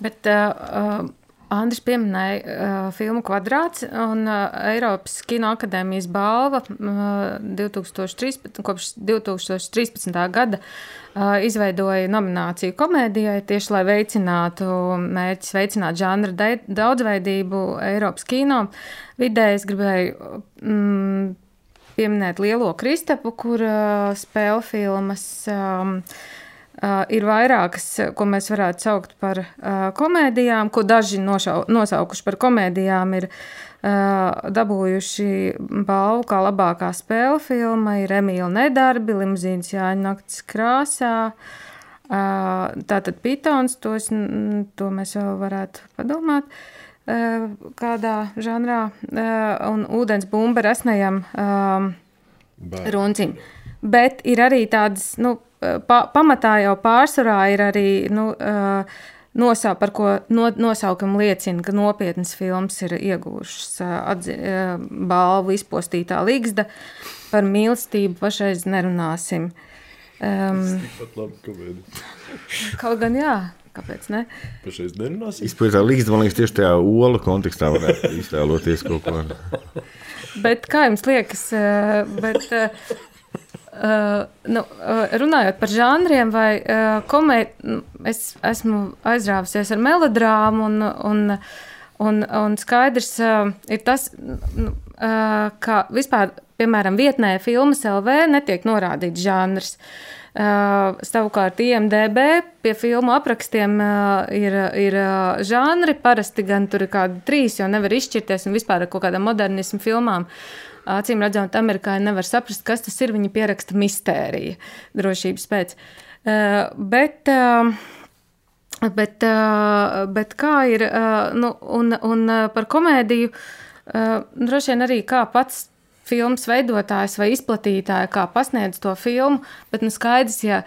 Bet uh, Andris pieminēja uh, filmu Kvadrāts un uh, Eiropas Kinoakadēmijas balva uh, 2013, kopš 2013. gada uh, izveidoja nomināciju komēdijai tieši lai veicinātu mērķis veicināt žanra daudzveidību Eiropas kino vidē. Es gribēju mm, pieminēt Lielo Kristapu, kur uh, spēļu filmas. Um, Uh, ir vairākas, ko mēs varētu saukt par uh, komēdijām, ko daži nošau, nosaukuši par komēdijām, ir uh, dabūjuši balvu kā labākā spēļu filma. Ir Emīļa Nedarbi, Limuzīnas Jāņa naktas krāsā. Tātad Pitons, tos, to mēs vēl varētu padomāt. Kādā žanrā, un ūdens bumba um, Bērni. runcim. Bet ir arī tādas, nu, pa, pamatā jau pārsvarā ir arī, nu, uh, nosau, par ko no, nosaukumi liecina, ka nopietnas filmas ir ieguvušas atzi, balvu izpostītā līgsta. Par mīlestību pašreiz nerunāsim. Um, Pat labi, komēdija. kaut gan jā, kāpēc ne? Pašreiz nerunāsim. izpildīt tā līdzi, man liekas, tieši tajā olu kontekstā varētu iztēloties kaut ko. Bet kā jums liekas, bet, uh, uh, nu, uh, runājot par žanriem, vai uh, komēdija, es esmu aizrāvusies ar melodrāmu, un, un, un, un skaidrs uh, ir tas, nu, uh, ka vispār, piemēram, vietnē filmas LV netiek norādīts žanrs. Uh, savukārt, IMDB pie filmu aprakstiem uh, ir, ir uh, žanri. Parasti gan tur ir kādi trīs, jo nevar izšķirties un vispār ar kaut kādām modernismu filmām. Acīm redzot, amerikāņi nevar saprast, kas tas ir. Viņi pieraksta mistēriju drošības pēc. Uh, bet, uh, bet, uh, bet kā ir, nu, un, un par komēdiju, droši vien arī kā pats filmas veidotājs vai izplatītājs, kā pasniedz to filmu, bet nu skaidrs, ja,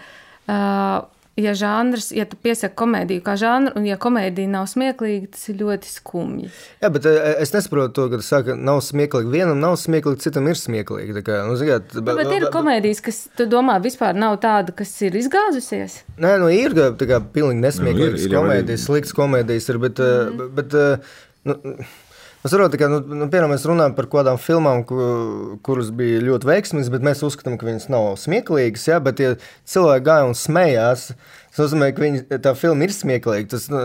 ja žanrs, ja tu piesaki komēdiju kā žanru, un ja komēdija nav smieklīga, tas ir ļoti skumji. Jā, bet eh, es nesaprotu to, ka tas saka, nav smieklīgi. Vienam nav smieklīgi, citam ir smieklīgi. Kā, nu, ziniet, Nu, bet ir komēdijas, kas, tu domā, vispār nav tāda, kas ir izgāzusies. Nē, nu ir tā kā pilnīgi nesmieklīgas Nu, ir- ir komēdijas, arī- sliktas komēdijas, ir, bet, mm. bet, bet nu, Es saprotu, ka, nu, nu, piemēram, mēs runājam par kaut kādām filmām, ku, kuras bija ļoti veiksmīgas, bet mēs uzskatām, ka viņas nav smieklīgas. Ja? Bet, ja cilvēki gāja un smējās, Tas nozīmē, ka viņi, tā filma ir smieklīga. Tas, nu,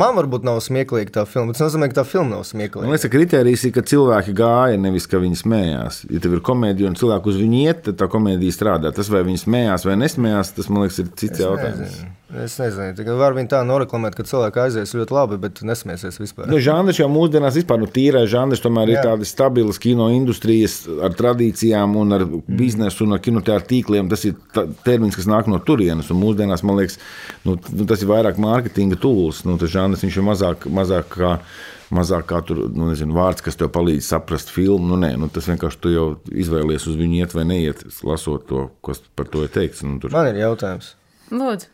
man varbūt nav smieklīga tā filma, bet tas nozīmē, ka tā filma nav smieklīga. Man liekas, ka kriterijs ir, ka cilvēki gāja, nevis ka viņi smējās. Ja tev ir komēdija un cilvēki uz viņu iet, tad tā komēdija strādā. Tas, vai viņi smējās vai nesmējās, tas man liekas, ir cits Es jautājums. nezinu. Es nezinu, tikai var viņi tā noreklamēt, ka cilvēki aizies ļoti labi, bet nesmiesies vispār. Nu, žanrs jau mūsdienās vispār nu, tīrais žanrs, tomēr ir Jā. tādas stabilas kino industrijas ar tradīcijām un ar biznesu un ar kinoteātriem tīkliem. Tas ir termins, kas nāk no turienes. Un mūsdienās, man liekas, nu, tas ir vairāk mārketinga tools. Nu, tas žanrs viņš ir mazāk, mazāk kā. Mazāk kā tur, nu, nezinu, vārds, kas tev palīdz saprast filmu. Nu, nē, nu, tas vienkārši tu jau izvēlies uz viņu iet vai neiet, lasot to, kas par to ir teikts. Nu, tur. Man ir jautājums. Lūdzu,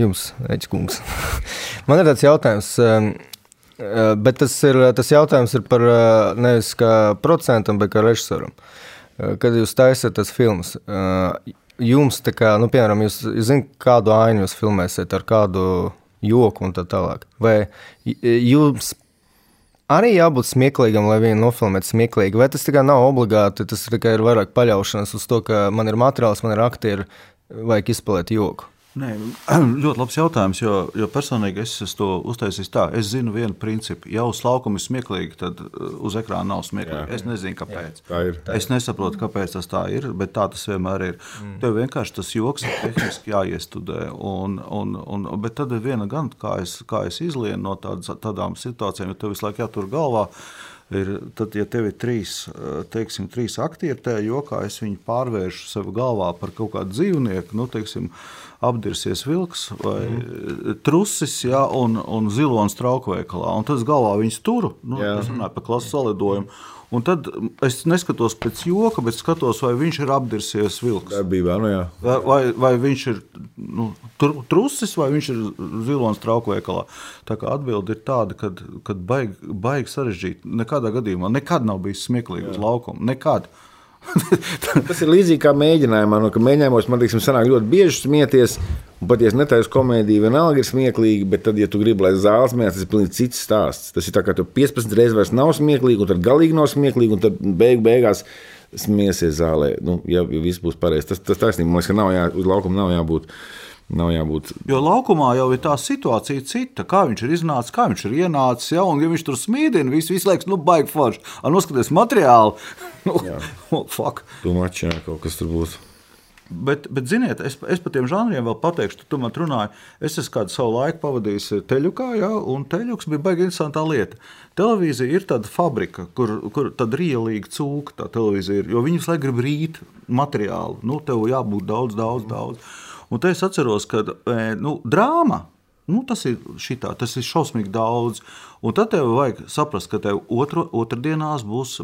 Jums, Eģis Kungs. *laughs* Man ir tāds jautājums, bet tas, ir, tas jautājums ir par nevis kā procentam, bet kā režisoram. Kad jūs taisat tas filmas, jums, tā kā, nu, piemēram, jūs, jūs zināt, kādu ainu jūs filmēsiet, ar kādu joku un tā tālāk. Vai jums arī jābūt smieklīgam, lai viņu nofilmētu smieklīgi. Vai tas tikai nav obligāti, tas tikai ir vairāk paļaušanās uz to, ka man ir materiāls, man ir aktieri, vajag izspēlēt joku. Nē, *clears throat* ļoti labs jautājums, jo, jo personīgi es to uztaisījis tā. Es zinu vienu principu. Ja uz laukuma ir smieklīgi, tad uh, uz ekrāna nav smieklīgi. Jā. Es nezinu, kāpēc. Tā ir. Es nesaprotu, kāpēc tas tā ir, bet tā tas vienmēr ir. Mm. Tev vienkārši tas joks ir tehniski jāiestudē. Un, un, un, bet tad ir viena gan, kā es, kā es izlienu no tādas, tādām situācijām, jo tev visu laiku jātur galvā. Ir, tad, ja tev ir trīs, eh, teiksim, trīs aktieri tajā jokā, es viņu pārvēršu sev galvā par kaut kādu dzīvnieku, nu, teiksim, apdirsies vilks vai mm. trusis, ja, un, un zilonis traukveikalā. Un tad es galvā viņus turu, nu, Jā. es runāju par klases salidojumu. Un tad es neskatos pēc joka, bet skatos, vai viņš ir apdirsies vilks. Darbībā, nu jā. Vai, vai, viņš ir nu, tru- trusis, vai viņš ir zilonis traukveikalā. Tā kā atbilde ir tāda, ka baigi baig sarežģīti. Nekādā gadījumā nekad nav bijis smieklīgi uz laukuma. Nekad. *laughs* Tas ir līdzīgi kā mēģinājumā. No, ka mēģinājumos man liekas, sanāk ļoti bieži smieties. Pat ja es netaisu komēdiju, vienalga ir smieklīgi, bet tad, ja tu gribi, lai zāles smieties, tas ir pilnīgi cits stāsts. Tas ir tā, ka tu 15 reizes vairs nav smieklīgi, un tad galīgi nav smieklīgi, un tad beig, beigās smiesies zālē. Nu, ja, viss būs pareizi, tas, tas taisnība, man liekas, ka nav jā, uz laukuma nav jābūt. Nav jābūt. Jo laukumā jau ir tā situācija cita. Kā viņš ir iznācis, kā viņš ir ienācis. Ja, un, ja viņš tur smīdina, viss, viss liekas, nu, baigi forši. Ar noskaties materiālu. Nu, *laughs* oh, fuck. Tu mačā kaut kas tur būs. Bet, bet ziniet, es, es par tiem žanriem vēl pateikšu, tu man runāji. Es esmu kādu savu laiku pavadījis teļukā, ja, un teļuks bija baigi interesanta lieta. Televīzija ir tāda fabrika, kur, kur tāda rielīga cūka tā televīzija ir, jo viņi visu laiku grib rīt materiālu. Nu, tev jābūt daudz, daudz, daudz. Un te es atceros, ka e, nu, drāma. Nu, tas ir šitā, tas ir šausmīgi daudz. Un tad tev vajag saprast, ka tev otro, otrdienās būs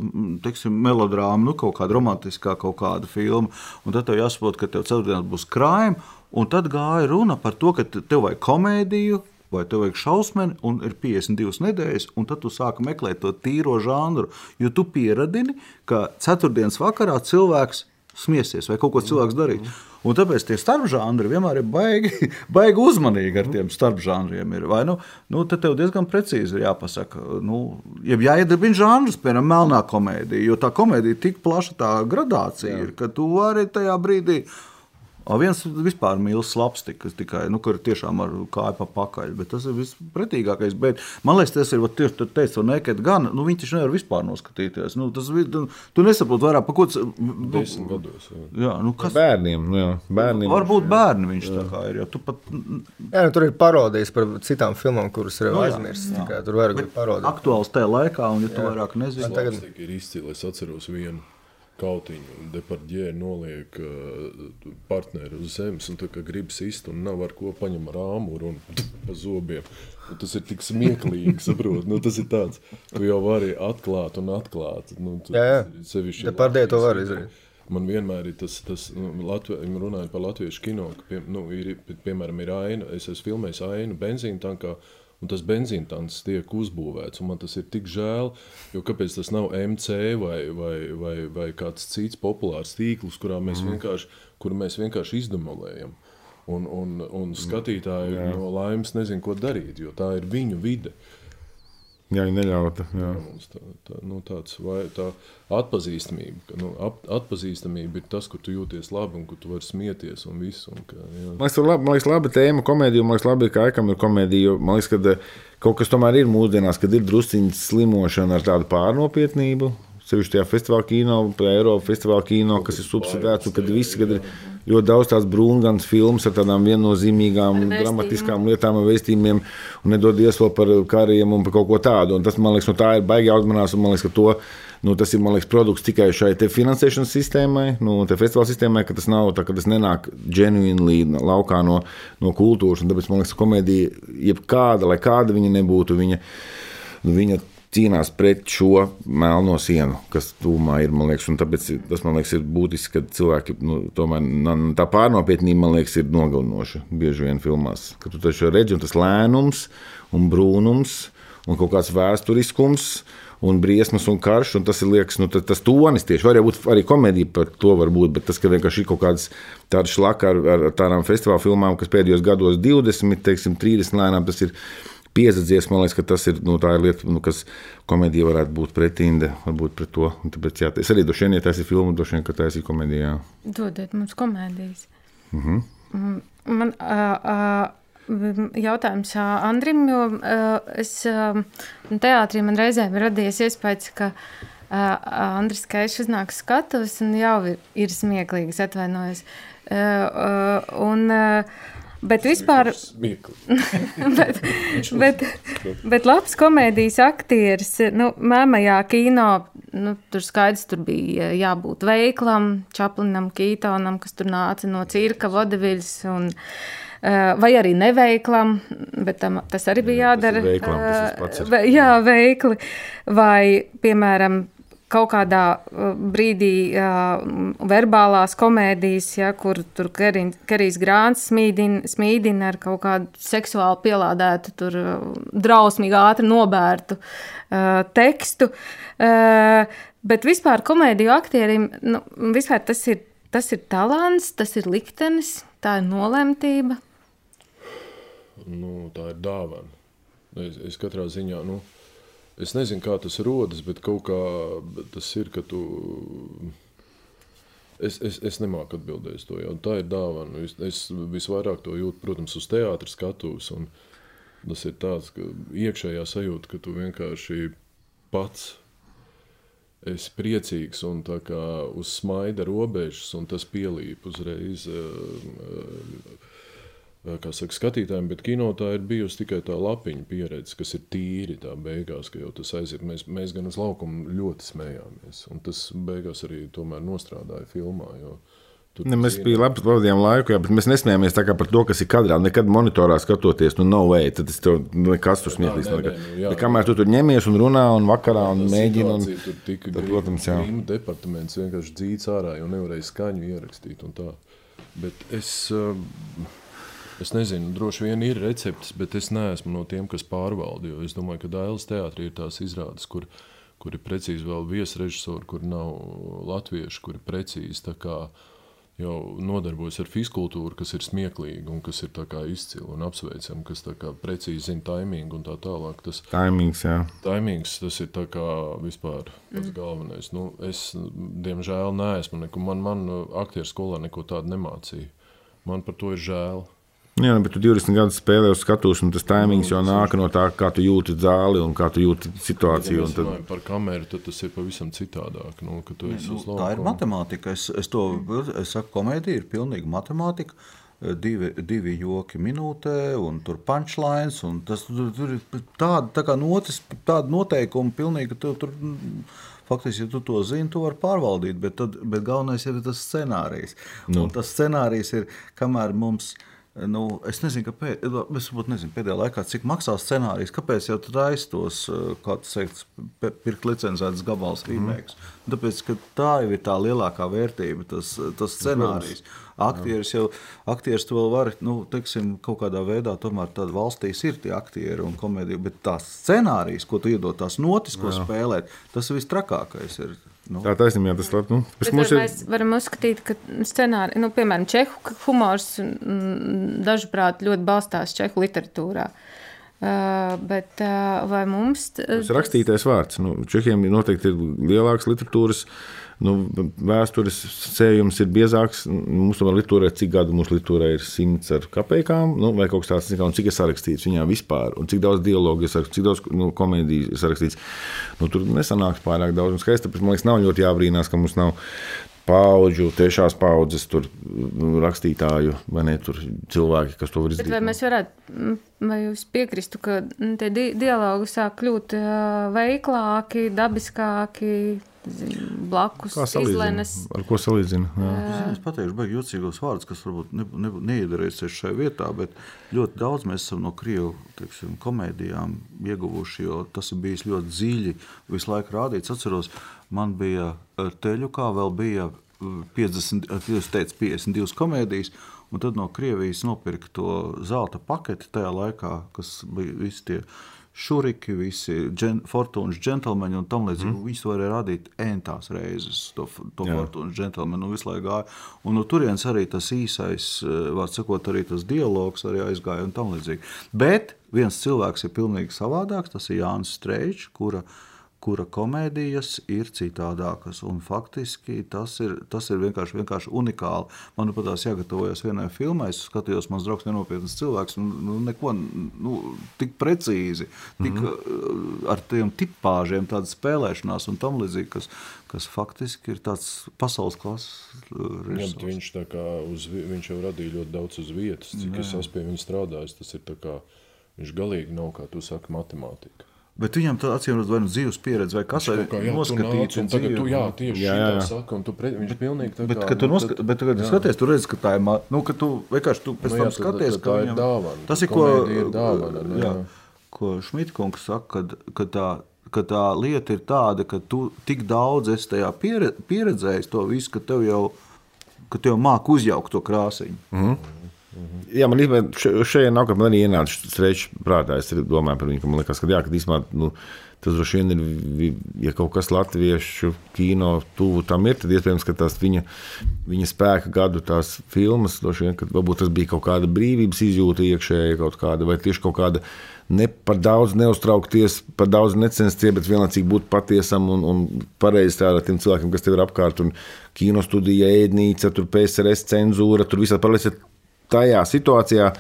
teiksim, melodrāma, nu, kaut kāda romantiskā, kaut kāda filma. Un tad tev jāsaprot, ka tev ceturtdienās būs krājumi. Un tad gāja runa par to, ka te- tev vajag komēdiju. Vai tev vajag šausmeni, un ir 52 nedēļas, un tad tu sāki meklēt to tīro žanru. Jo tu pieradini, ka ceturtdienas vakarā cilvēks smiesies vai kaut ko cilvēks darīs. Un tāpēc tie starpžanri vienmēr ir baigi, *laughs* baigi uzmanīgi ar tiem starpžanriem. Ir, vai, nu, nu, tad tev diezgan precīzi ir jāpasaka, nu, ja jāiedarbina žanrs, piemēram, melnā komēdija, jo tā komēdija ir tik plaša tā gradācija, ir, ka tu vari tajā brīdī. O, viens vispār mīl slapstiku, kas tikai nu, kur tiešām ar kāju pa pakaļ. Bet tas ir vispretīgākais. Bet, man liekas, tas ir vat tieši tas, kas manā skatījumā, gan nu, viņi taču nevar vispār noskatīties. Nu, tas, tu, tu nesaproti vairāk par ko tas nu, Desmit gados. jā. Jā, nu, kas, Bērniem, nu jā, bērniem. Varbūt bērni viņš tā kā ir. jo Tu pat Jā, nu, tur ir parodijas par citām filmām, kuras ir Nu, jā, aizmirstas. jā. tikai Tur vairāk ir parodijas. aktuāls tajā laikā, un ja tu vairāk nezini, Tagad- ir izcili. Es atceros vienu kautiņu. Depardjē noliek uh, partneri uz zemes, un tā kā grib sist, un nav ar ko paņem ar āmuru un pa zobiem. Un tas ir tik smieklīgi, *laughs* saprot. Nu, tas ir tāds, tu jau vari atklāt un atklāt. Nu, tu, Jā, jā. sevišķi Depardjē to var izdarīt. Man vienmēr ir tas, tas nu, Latvie, runājot par latviešu kino, ka, pie, nu, ir, piemēram, ir aina, es esmu filmējis ainu benzīna tankā, un tas benzīna tanks tiek uzbūvēts, man tas ir tik žēl, jo kāpēc tas nav MC vai, vai, vai, vai kāds cits populārs tīkls, kurā mēs mm. vienkārši, kuru mēs vienkārši izdemolējam. Un, un, un skatītāji mm, no laimes nezina, ko darīt, jo tā ir viņu vide. Jā, viņa neļauta. Jā. Mums Tā, tā, nu, tāds, vai, tā atpazīstamība, ka, nu, ap, atpazīstamība ir tas, kur tu jūties labi un kur tu vari smieties un visu. Un, ka, jā. Man liekas, labi, man liekas, labi tēma, komēdija. Man liekas, labi, ka Aikam ir komēdija. Man liekas, ka eh, kaut kas tomēr ir mūsdienās, kad ir drusciņš slimošana ar tādu pārnopietnību. Sevišķi tajā festivālā kino, Eiropas festivālā kino, kas ir subsidēts, un kad visi kad ir ļoti daudz tās brūngānas filmas ar tādām viennozīmīgām, Ar dramatiskām lietām un vēstījumiem, un nedod iespēju par kariem un par kaut ko tādu. Un tas, man liekas, no tā ir baigi jāuzmanās, un man liekas, ka to, nu, tas ir, liekas, produkts tikai šai finansēšanas sistēmai, nu, festivāla sistēmai, ka tas nav tā, ka tas nenāk genuinely laukā no, no kultūras, tāpēc, man liekas, komēdija, jebkāda, lai kāda viņa nebūtu, viņa, viņa cīnās pret šo melno sienu, kas tūmā ir. Liekas, tāpēc tas man liekas, ir būtiski, ka cilvēki nu, tomēr tā pārnopietnība man liekas, ir nogalinoša bieži vien filmās. Kad tu taču redzi, un tas lēnums un brūnums un kaut kāds vēsturiskums. Un briesmas un karš, un tas ir liekas, nu, tas, tonis tieši. Var būt arī komēdija par to, var būt, bet tas, ka vienkārši ir kaut kāds tāds šlaka ar, ar tādām festivāla filmām, kas pēdējos gados 20, teiksim, 30 lēnām, tas ir piesadzies. Man liekas, ka tas ir, nu, tā ir lieta, nu, kas komēdija varētu būt pretinde, varbūt pret to. Un tāpēc, jā, es arī droši vien, ja tas ir filma, droši vien, ka tas ir komēdija. Dodiet mums komēdijas. Mm -hmm. Man uh, uh, jautājums Andrim, jo uh, es teātrī man reizēm ir radies iespējas, ka Andris Keišs uznāk skatuves un jau ir, ir smieklīgs, atvainojos. Un, Bet vispār, *laughs* bet, bet, bet labs komēdijas aktieris, nu, mēmajā kino, nu, tur skaidrs, tur bija jābūt veiklam, Čaplinam, Kītonam, kas tur nāca no cirka, vodeviļas un eh, vai arī neveiklam, bet tam, tas arī bija jādara. veiklam, tas pats ir. eh, Jā, veikli. Vai, piemēram, kaut kādā uh, brīdī uh, verbālās komēdijas, ja, kur tur Kerijs Grāns smīdina, smīdina ar kaut kādu seksuāli pielādētu, tur uh, drausmīgi ātri nobērtu uh, tekstu. Uh, bet vispār komēdiju aktierim, nu, vispār tas ir, tas ir talants, tas ir liktenis, tā ir nolemtība. Nu, tā ir dāvana. Es, es katrā ziņā, nu, es nezinu, kā tas rodas, bet kaut kā tas ir, ka tu. Es, es, es nemāku atbildēt to. Jau. Tā ir dāvana. Es, es visvairāk to jūtu, protams, uz teātras skatuves. Tas ir tāds iekšējā sajūta, ka tu vienkārši pats esi priecīgs un tā kā uz smaida robežas, un tas pielīp uzreiz. Uh, kā saka, skatītājiem, bet kino tā ir bijusi tikai tā lapiņa pieredze, kas ir tīri tā beigās, ka jau tas aiziet. Mēs, mēs gan uz laukumu ļoti smējāmies, un tas beigās arī tomēr nostrādāja filmā. jo tur Ne, mēs bijām labi pavadījām laiku, jā, bet mēs nesmējāmies par to, kas ir kadrā. Nekad monitorā skatoties, nu, no way. Tad tas tev nekas tur smieklīgs. nav nē, nekad. nu, jā. Kamēr tu tur ņemies un runā un vakarā un Tā mēģini. Un... Tur tika tad, protams, jā. departaments vienkārši dzīts ārā, jo nevarēja skaņu ierakstīt. un tā. Bet es, um, es nezinu, droši vien ir recepts, bet es neesmu no tiem, kas pārvalda. jo Es domāju, ka Dailas teātrī ir tās izrādes, kur, kur ir precīzi vēl viesrežisori, kur nav latvieši, kur ir precīzi tā kā jau nodarbojas ar fizkultūru, kas ir smieklīga un kas ir tā kā izcila un apsveicama, kas tā kā precīzi zina taimingu un tā tālāk. Tas, Taimings, jā. Taimings tas ir tā kā vispār pats galvenais. Nu, es, diemžēl, neesmu neko. Man, man aktieru skolā neko tādu nemācīja. Man par to ir žēl. Jā, nu, bet tu 20 gadus spēlē uz skatuves, un tas taimings jau nāk no tā, kā tu jūti zāli un kā tu jūti Ja situāciju. un Tad... par kameru, tad tas ir pavisam citādāk. Nu, ka tu esi Nu, tā ir matemātika. Es, es to es saku, komēdija ir pilnīgi matemātika. Divi, divi joki minūtē, un tur punchlines. un Tas tur, tur ir tāda tā kā notis, tāda noteikuma, pilnīgi, tu, tur, mm, faktiski, ja tu to zini, tu vari pārvaldīt. Bet, tad, bet galvenais ir tas scenārijs. Nu. Un tas scenārijs ir, kamēr mums. Nu, es nezinu, kāpēc. Es varbūt nezinu, pēdējā laikā, cik maksā scenārijs. Kāpēc jau tur aiztos, kā tas teikt, pirkt licencētas gabals rīmēks? Mm. Tāpēc, ka tā jau ir tā lielākā vērtība, tas, tas scenārijs. Aktieris jau, aktieris to vēl var, nu, teiksim, kaut kādā veidā, tomēr tādā valstīs ir tie aktieri un komēdija, bet tās scenārijas, ko tu iedod, tās notis, ko spēlēt, tas viss trakākais ir. Nu, Tā taisnība, tas labi. Nu, mums ir, mēs varam uzskatīt, ka scenāri, nu, piemēram, čehu humors dažkārt ļoti balstās čehu literatūrā. Uh, bet uh, vai mums. Tas ir rakstītais vārds. Nu, Čehiem noteikti ir lielāks literatūras. Nu, vēstures sējums ir biezāks. Mums tomēr literatūrā, cik gadu mums literatūrā ir simts ar kapekām, nu, vai kaut kas tāds, un cik ir sarakstīts viņā vispār, un cik daudz dialogu ir sarakstīts, cik daudz nu, komēdiju ir sarakstīts. Nu, tur nesanāks pārāk daudz un skaisti. Tāpēc man liekas, nav ļoti jābrīnās, ka mums nav paudžu, tiešās paudzes tur, nu, rakstītāju, vai ne tur cilvēki, kas to var izdarīt. Bet vai mēs varētu, vai jūs piekristu, ka tie di dialogi sāk kļūt veiklāki, dabiskāki? Blakus izlēnes. Ar ko salīdzina? Es pateikšu, baigi jūtīgos vārdus, kas varbūt ne, ne, neiedarēsies šajā vietā, bet ļoti daudz mēs esam no krievu teiksim, komēdijām ieguvuši, jo tas ir bijis ļoti dziļi, visu laiku rādīts. Atceros, man bija teļu, kā vēl bija 50, teicu, 52 komēdijas, un tad no Krievijas nopirka to zelta paketi tajā laikā, kas bija visi tie šuriki, visi džen, fortūnas džentlmeņi un tam līdzīgi. Mm. Viņus varēja radīt entās reizes, to, to fortūnas džentlmeni, un visu laiku gāja. Un no turienes arī tas īsais, vārds sakot, arī tas dialogs arī aizgāja un tam līdzīgi. Bet viens cilvēks ir pilnīgi savādāks, tas ir Jānis Streičs, kura kura komēdijas ir citādākas. Faktiski tas ir, tas ir vienkārši, vienkārši unikāli. Man pat tās jāgatavojas vienai filmai. Es skatījos, mans draugs, nenopietns cilvēks, un nu, neko nu, tik precīzi, tik mm -hmm. ar tiem tipāžiem, tāda spēlēšanās un tam līdzīgi, kas, kas faktiski ir tāds pasaules klases režisors. Jā, viņš, uz, viņš jau radīja ļoti daudz uz vietas. Cik Jā. es esmu pie viņa strādājis, tas ir tā kā, viņš galīgi nav, kā tu saki, matemātika. Bet viņam tā acīm redzot, vai nu dzīves pieredze, vai kas cits - noskatīts. Un tagad, tu, jā, tieši jā, jā. tā saka, un tu pre, viņš pilnīgi tā kā. Bet, kad tu, nu, noskat, bet, kad tu skaties, tu redz, ka tā ir, nu, ka tu vienkārši tu pēc nu, tam skaties, ka viņam, ir dāvana. Tas ir, ko, ir dāvana, ne, jā, ko Šmitkungs saka, kad, kad tā, ka tā lieta ir tāda, ka tu tik daudz esi tajā pieredzējis to visu, ka tev jau, ka tev māk uzjaukt to krāsiņu. Mm -hmm. Mhm. Jā, man īstenībā šeit nav, ka man arī ienāca strečs prātā. Es domāju par viņu, ka man liekas, ka, jā, ka īstenībā, nu, tas droši vien ir, ja kaut kas latviešu kino tuvu tam ir, tad iespējams, ka tās viņa, viņa spēka gadu tās filmas, droši vien, ka varbūt tas bija kaut kāda brīvības izjūta iekšēji kaut kāda, vai tieši kaut kāda ne par daudz neuztraukties, par daudz necensties, bet vienlaicīgi būt patiesam un, un pareizi strādāt tiem cilvēkiem, kas tev ir apkārt. Un kino studija, ēdnīca, tur PSRS cenzūra, tur visā paralēli tajā situācijā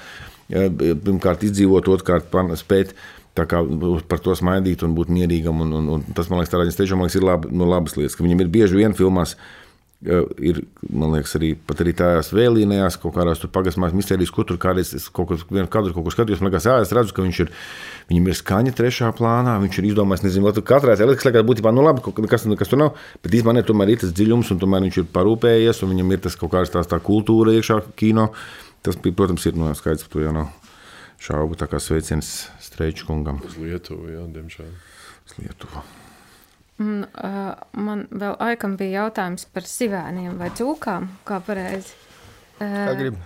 pirmkārt izdzīvot, otrkārt spēt kā, par to smaidīt un būt mierīgam. Un, un, un tas man liekas, tādā ziņā liekas, ir lab, no labas lietas, ka viņam ir bieži vien filmās. Ir, man liekas, arī, arī tajās vēlīnējās, kaut kādās pagasmās mistērijas, kur tur kādreiz kaut ko, kadru, kaut ko skatījos. Man liekas, jā, es redzu, ka viņš ir, viņam ir skaņa trešā plānā, viņš ir izdomājis, nezinu, vai katrā ziņā liekas, ka būtībā, nu labi, kas, kas tur nav, bet īstenībā tomēr ir tas dziļums, un tomēr viņš ir parūpējies, un viņam ir tas kaut kāds tās tā kultūra iekšā kino. Uh, Tas, bija, protams, ir no skaidrs, ka tur jau nav šaubu. Tā kā sveiciens Streiču kungam. Uz Lietuvu, jā, diemžēl. Uz Lietuvu. Un, uh, man vēl aikam bija jautājums par sivēniem vai cūkām, kā pareizi. Uh, kā grib.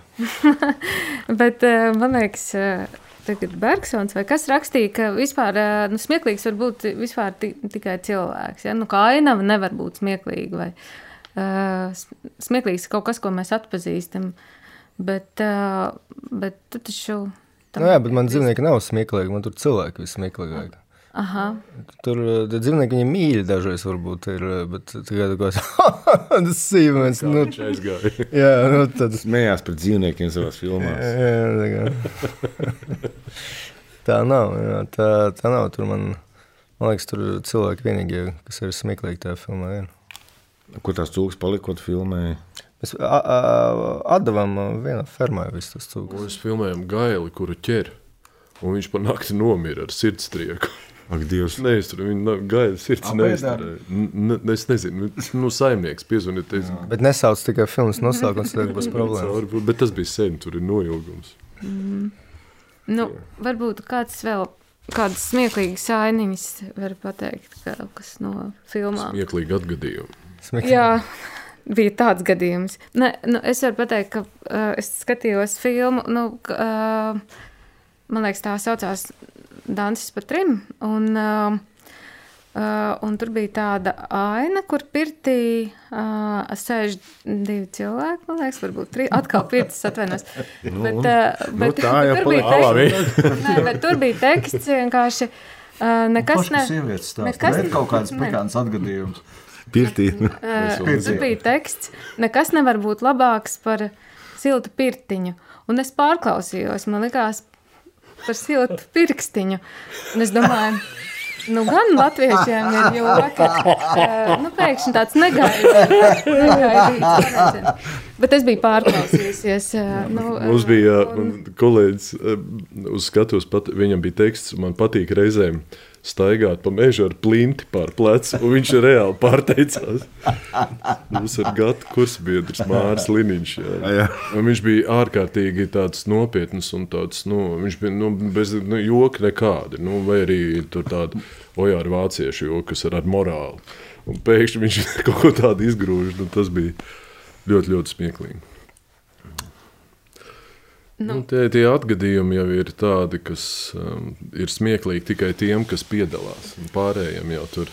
*laughs* bet uh, man liekas, uh, tagad Bergsons vai kas rakstīja, ka vispār uh, nu, smieklīgs var būt vispār tikai cilvēks. Ja? Nu, kā ainava nevar būt smieklīga vai uh, smieklīgs kaut kas, ko mēs atpazīstam. Uh, Bet, uh, bet tu taču. Nu, jā, bet man dzīvnieki nav smieklīgi. Man tur cilvēki ir smieklīgāki. Aha. Tur dzīvnieki viņi mīļi dažreiz varbūt ir, bet tagad kaut kāds *laughs* sīmens. Nu, *laughs* jā, nu tad. Smējās par dzīvniekiem savās filmās. Jā, tā, *laughs* tā nav, jā, tā, tā nav. Tur man, man liekas, tur cilvēki vienīgie, kas ir smieklīgi tajā filmā. Jā. Kur tās cūkas palikot filmē? Mēs atdevām vienā fermā visus tos cūkus. Mēs filmējām gaili, kuru ķer, un viņš pa nakti nomira ar sirdstrieku. Ak, Dievs. *laughs* Tur viņa gaida sirds neizturēja. Es nezinu, nu, saimnieks piezvanīja. Teica, bet nesauc tikai filmas nosaukums, tad būs problēma. bet tas bija sen, tur ir noilgums. Mm. Nu, varbūt kāds vēl kādas smieklīgas ainiņas var pateikt, kas no filmām. Smieklīgi atgadījumi. Smieklīgi. Jā bija tāds gadījums. Ne, nu, es varu pateikt, ka uh, es skatījos filmu, nu, uh, man liekas, tā saucās Dansis pa trim. Un, uh, Uh, un tur bija tāda aina, kur pirtī uh, sēž divi cilvēki. Man liekas, varbūt trīs. Atkal pirtis atvainojas. Nu, bet, uh, nu, bet, tā jau tur, bija teksts, *laughs* nē, bet tur bija teksts vienkārši. Uh, nekas Pašas ne, nekas Ir kaut kāds pikants atgadījums. Pirtī. *laughs* Uh, tur bija teksts, nekas nevar būt labāks par siltu pirtiņu. Un es pārklausījos, man likās par siltu pirkstiņu. Un es domāju, nu gan latviešiem ir joka. Uh, nu, pēkšņi tāds negaidīts. negaidīts. Bet es biju pārklausījusies. Uh, nu, Mums bija un- kolēģis uz skatuves, pat, viņam bija teksts, man patīk reizēm staigāt pa mežu ar plinti pār plecu, un viņš reāli pārteicās. Mums ir gata kursbiedrs Mārs Liniņš. Jā. Jā. Un viņš bija ārkārtīgi tāds nopietns un tāds, nu, viņš bija nu, bez nu, joka nekāda, nu, vai arī tur tāda ojāra vāciešu joka, kas ir ar morāli. Un pēkšņi viņš *laughs* kaut ko tādu izgrūž, nu, tas bija ļoti, ļoti smieklīgi. Nu, Nu. tie, tie atgadījumi jau ir tādi, kas um, ir smieklīgi tikai tiem, kas piedalās. Pārējiem jau tur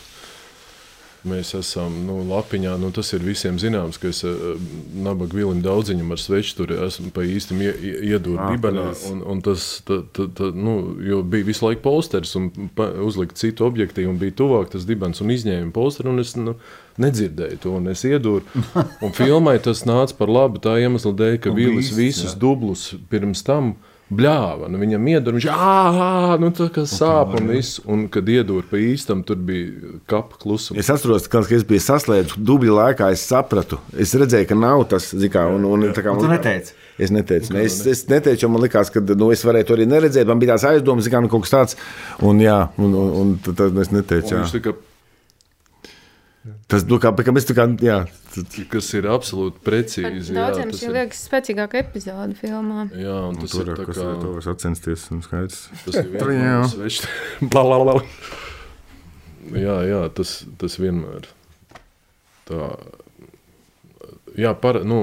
mēs esam nu, lapiņā. Nu, tas ir visiem zināms, ka es uh, nabaga vilim daudziņam ar sveču tur esmu pa īstam ie, ie- iedūru Ah, dibenā. Un, un tas ta, ta, ta, nu, jo bija visu laiku polsters un uzlikt citu objektīvu un bija tuvāk tas dibens un izņēma polsteru un es nu, nedzirdēju to un es iedūru. *laughs* Un filmai tas nāca par labu tā iemesla dēļ, ka Vīlis visus jā. dublus pirms tam bļāva. Nu, viņam iedod, viņš āā, nu, tā kā sāp un viss. Un, kad iedod pa īstam, tur bija kapa klusums. Es atceros, ka es biju saslēdzis dubļu laikā, es sapratu, es redzēju, ka nav tas, kā, un, un, tā kā, Un tu neteici? Es neteicu, ne, es, es neteicu, jo man liekas, ka nu, es varēju to arī neredzēt. Man bija tāds aizdoms, ka nu, kaut kas tāds, un, jā, un, un, un tad, tad es neteicu. Un Jā. Viņš tā kā Tas, nu, kā, kā mēs tā kā, jā, kas ir absolūti precīzi. jā, Daudziem tas šī ir- liekas spēcīgāka epizode filmā. Jā, un tas tas tur ir tā kas kā ir to var sacensties, un. Tas ir Jā. vienmēr svešs. Jā, jā, tas, tas vienmēr tā. Jā, para, nu,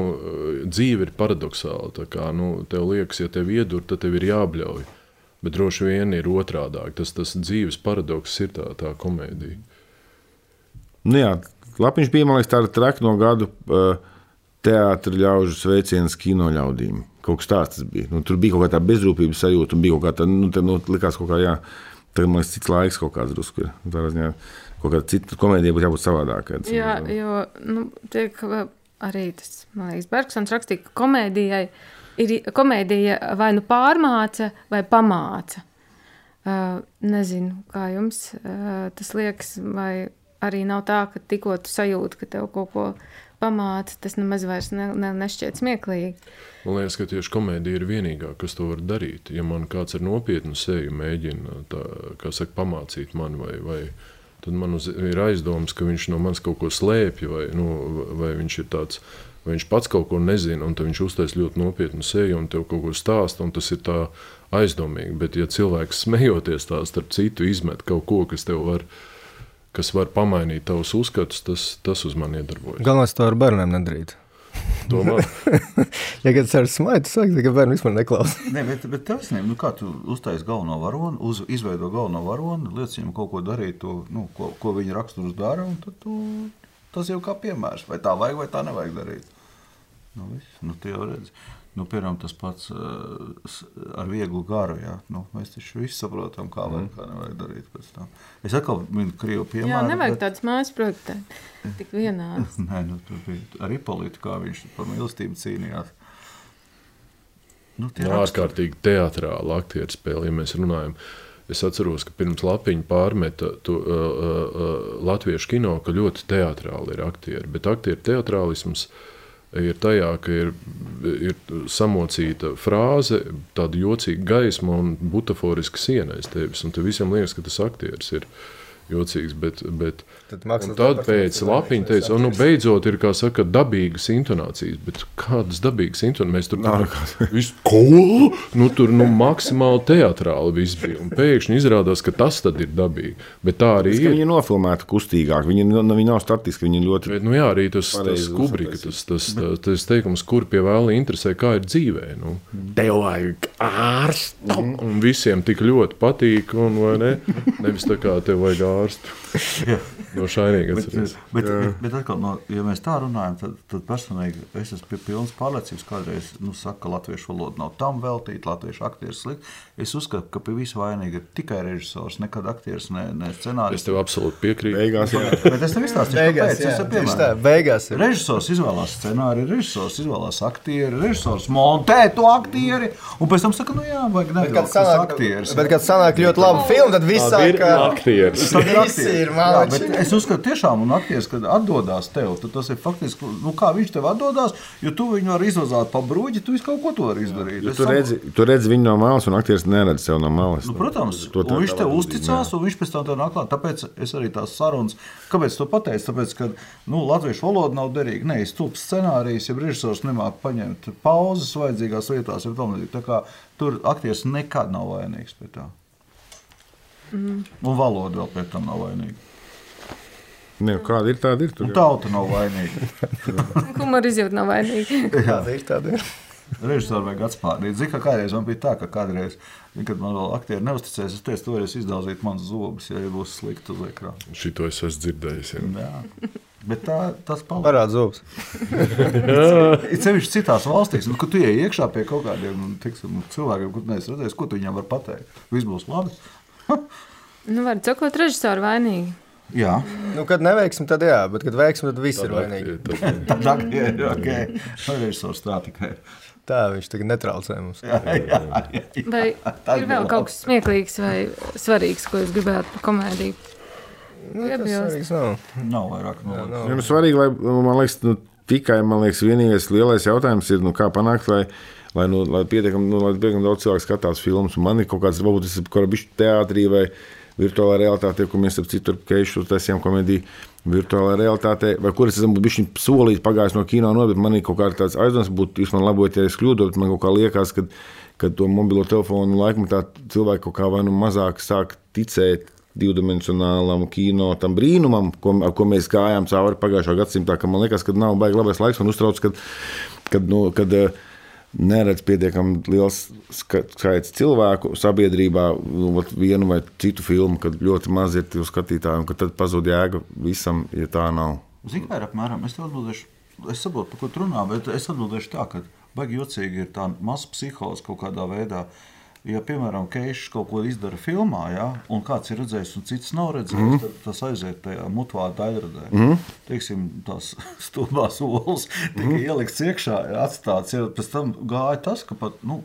dzīve ir paradoxāla. tā Kā, nu, tev liekas, ja tev iedur, tad tev ir jābļauj. Bet droši vien ir otrādi. Tas, tas dzīves paradoks ir tā, tā komēdija. Nu, jā, Lapiņš bija, liekas, tāda traka no gadu teātris ļaužu sveiciens kino ļaudīm. Kaut kas tāds bija. Nu, tur bija kaut kā tāda bezrūpības sajūta, un bija kaut kā tāda, nu, tā, nu, likās kaut kā, jā, tagad man liekas, cits laiks kaut kāds drusku. ir. Tā ziņā kaut kāda cita komēdija būtu jābūt savādākai. Jā, jo nu, tiek arī tas, man liekas, Bergsons rakstīja, ka komēdijai ir komēdija vai nu pārmāca, vai pamāca. Uh, nezinu, kā jums uh, tas liekas, vai arī nav tā, ka tikko tu sajūti, ka tev kaut ko pamāca, tas nemaz vairs ne, ne, nešķiet smieklīgi. Man liekas, ka tieši komēdija ir vienīgā, kas to var darīt. Ja man kāds ar nopietnu seju mēģina tā, saka, pamācīt mani, vai, vai, tad man uz, ir aizdoms, ka viņš no manis kaut ko slēpj, vai, nu, vai viņš ir tāds. Vai viņš pats kaut ko nezina, un viņš uztaisīs ļoti nopietnu seju, un tev kaut ko stāsta, un tas ir tā aizdomīgi. Bet, ja cilvēks *laughs* smejoties tā starp citu, izmet kaut ko, kas tev var, kas var pamainīt tavus uzskatus, tas, tas uz mani iedarbojas. Galvenais to ar bērniem nedarīt. Domā, *laughs* Ja kad es ar smaidu saku, tad bērni vispār neklausās. *laughs* Nē, bet, bet taisnība, nu kā tu uztaisīji galveno varoni, uz, izveido galveno varoni, liec viņam kaut ko darīt, to, nu, ko, ko viņa raksturs dara, un tad tu, tas jau kā piemērs. Vai tā vajag, vai tā nevajag darīt. Nu, viss, nu, tu jau redzi. Nu, piemēram, tas pats uh, s- ar vieglu garu. Jā. Nu, mēs taču visi saprotam, kā vajag, kā nevajag darīt pēc tam. Es atkal minu krievu piemēru. Jā, nevajag bet- tādas mājas projektēt, tik vienādas. *laughs* Nē, nu, tur bija arī politikā, viņš par mīlestību cīnījās. Nu, tie raksturi. ārkārtīgi teātrāla aktieru spēle, ja mēs runājam. Es atceros, ka pirms lapiņa pārmeta to, uh, uh, latviešu kino, ka ļoti teātrāli ir aktieri. Bet aktieru teātrālisms ir tajā, ka ir, ir samocīta frāze, tāda jocīga gaisma un butaforiska siena aiz tevis. Un tev visam liekas, ka tas aktieris ir jocīgs. Bet, bet, Tad tad pēc ir lapiņa teica, o, nu, beidzot, ir kā saka, dabīgas intonācijas. Bet kādas dabīgas intonācijas? Mēs tur visu, ko? Nu, tur nu, maksimāli teatrāli viss bija. Un pēkšņi izrādās, ka tas tad ir dabīgi. Bet tā arī Tas, ir. Viņi ir nofilmēti kustīgāk, viņi, nu, viņi nav statiski, viņi ir ļoti. Bet, nu, jā, arī tas, tas kubrika, tas, tas, tas, tas teikums, kur pie vēla interesē, kā ir dzīvē. Nu, Tev vajag ārstu, un visiem tik ļoti patīk, un vai ne? Nevis tā kā tev vajag ārstu. *laughs* no šainīga Bet, atceries. bet, bet, bet atkal, no, ja mēs tā runājam, tad, tad personīgi es esmu pie pilnas pārliecības, kādreiz nu, saka, ka latviešu valoda nav tam veltīta, latviešu aktieris slikti. Es uzskatu, ka pie visa vainīga ir tikai režisors, nekad aktieris, ne, ne Es scenārists. tev absolūti piekrītu. Beigās, jā. Bet es tev izstāstīšu, Beigās, kāpēc. jā, Es tā, beigās ir. Režisors izvēlās scenāriju, režisors izvēlās aktieri, režisors montē to aktieri, un pēc tam saka, nu jā, vajag nedaudz tas sanāk, aktieris. bet, kad sanāk ļoti laba filma, tad viss sāk. aktieris. Tad ir Visi aktieri. ir Jā, Es uzskatu, tiešām, un aktieris, kad atdodas tev, tad tas ir faktiski, nu, kā viņš tev atdodas, jo tu viņu vari izvazāt pa brūģi, tu visu kaut ko to vari izdarīt. Es Tu redzi, tu redzi viņu no malas, un aktieris neredz sev no malas. Nu, protams, To tā- viņš tā tev uzticās, un viņš pēc tam tev nāk klāt. Tāpēc es arī tās sarunas, kāpēc es to pateicu? Tāpēc, ka nu, latviešu valoda nav derīga. Nē, es tūpu scenārijus, ja režisors nemāk paņemt pauzes vajadzīgās vietās, ir tam līdzīgi. Tā kā Tur aktieris nekad nav vainīgs pie tā. Un valoda vēl pēc tam nav vainīga. Ne, kāda ir tāda? Ir, tur Un jau. tauta nav vainīga. *laughs* Humora izjūta nav vainīga. Tāda ir tāda. Ir. Režisoru vajag atspārnīt. Zinu, ka kādreiz man bija tā, ka kādreiz, kad man vēl aktieri neusticēs, es teicu, tu varēsi izdaudzīt manas zobus, ja būs slikti uz ekrāna. Šito es esmu dzirdējis. Jā. Jā. Bet tā, tas paliek. Parāda zobus. *laughs* Ir sevišķi citās valstīs, nu, kad tu ienāc iekšā pie kaut kādiem nu, tiksim, cilvēkiem, kurus neesi redzējis, ko tu viņiem var pateikt. Viss būs labi. *laughs* Nu, var cakot režisoru vainīgi. Jā, Nu, kad neveiksim, tad jā, bet kad veiksim, tad viss ir vainīgi. tā *laughs* ir ok. Režisors tā tikai. Tā viņš tagad netraucē mums. Jā, jā, jā. Vai *laughs* Tas ir vēl kaut kas smieklīgs vai svarīgs, ko jūs gribētu par komēdiju? Nu, tas svarīgs nav. Nav vairāk no nav. Ja, nu, svarīgi, lai man liekas, nu, tikai man liekas, vienīgais lielais jautājums ir, nu, kā panākt, lai, lai, nu, lai pietiekami nu, lai daudz cilvēku skatās filmas. Un Man ir kaut kāds, varbūt tas ir kaut kādā teātrī vai virtuālā realitātē, ko mēs ap citu keišu taisījām komēdiju. Virtuālā realitātē, vai kuras esmu bijis solījis, pagājis no kino, no, bet man ir kaut kāds aizdoms, būtu, jūs man labojat, ja es kļūdos, bet man kaut kā liekas, ka, ka to mobilo telefonu laikmetā cilvēki kaut kā vai nu mazāk sāk ticēt divdimensionālam kino, tam brīnumam, ko, ko mēs gājām cauri pagājušā gadsimtā. Man liekas, ka nav baigi labais laiks un uztrauc, kad, kad, nu, kad eh, neredz pietiekami liels ska- skaits cilvēku sabiedrībā, nu, vienu vai citu filmu, kad ļoti maz ir tie skatītāji, un tad pazūd jēga visam, ja tā nav. Zinu, kā ir apmēram. Es atbildēšu, es saprotu, par ko tu runā, bet es atbildēšu tā, ka baigi jocīgi ir tā maza psiholoģija kaut kādā veidā. Ja, piemēram, Keišs kaut ko izdara filmā, ja, un kāds ir redzējis, un cits nav redzējis, mm. tad tas aiziet tajā mutvā daļradē. Mm. Teiksim, tās *laughs* stulbās olas tika mm. ielikts iekšā, atstāts, ja pēc tam gāja tas, ka pat, nu,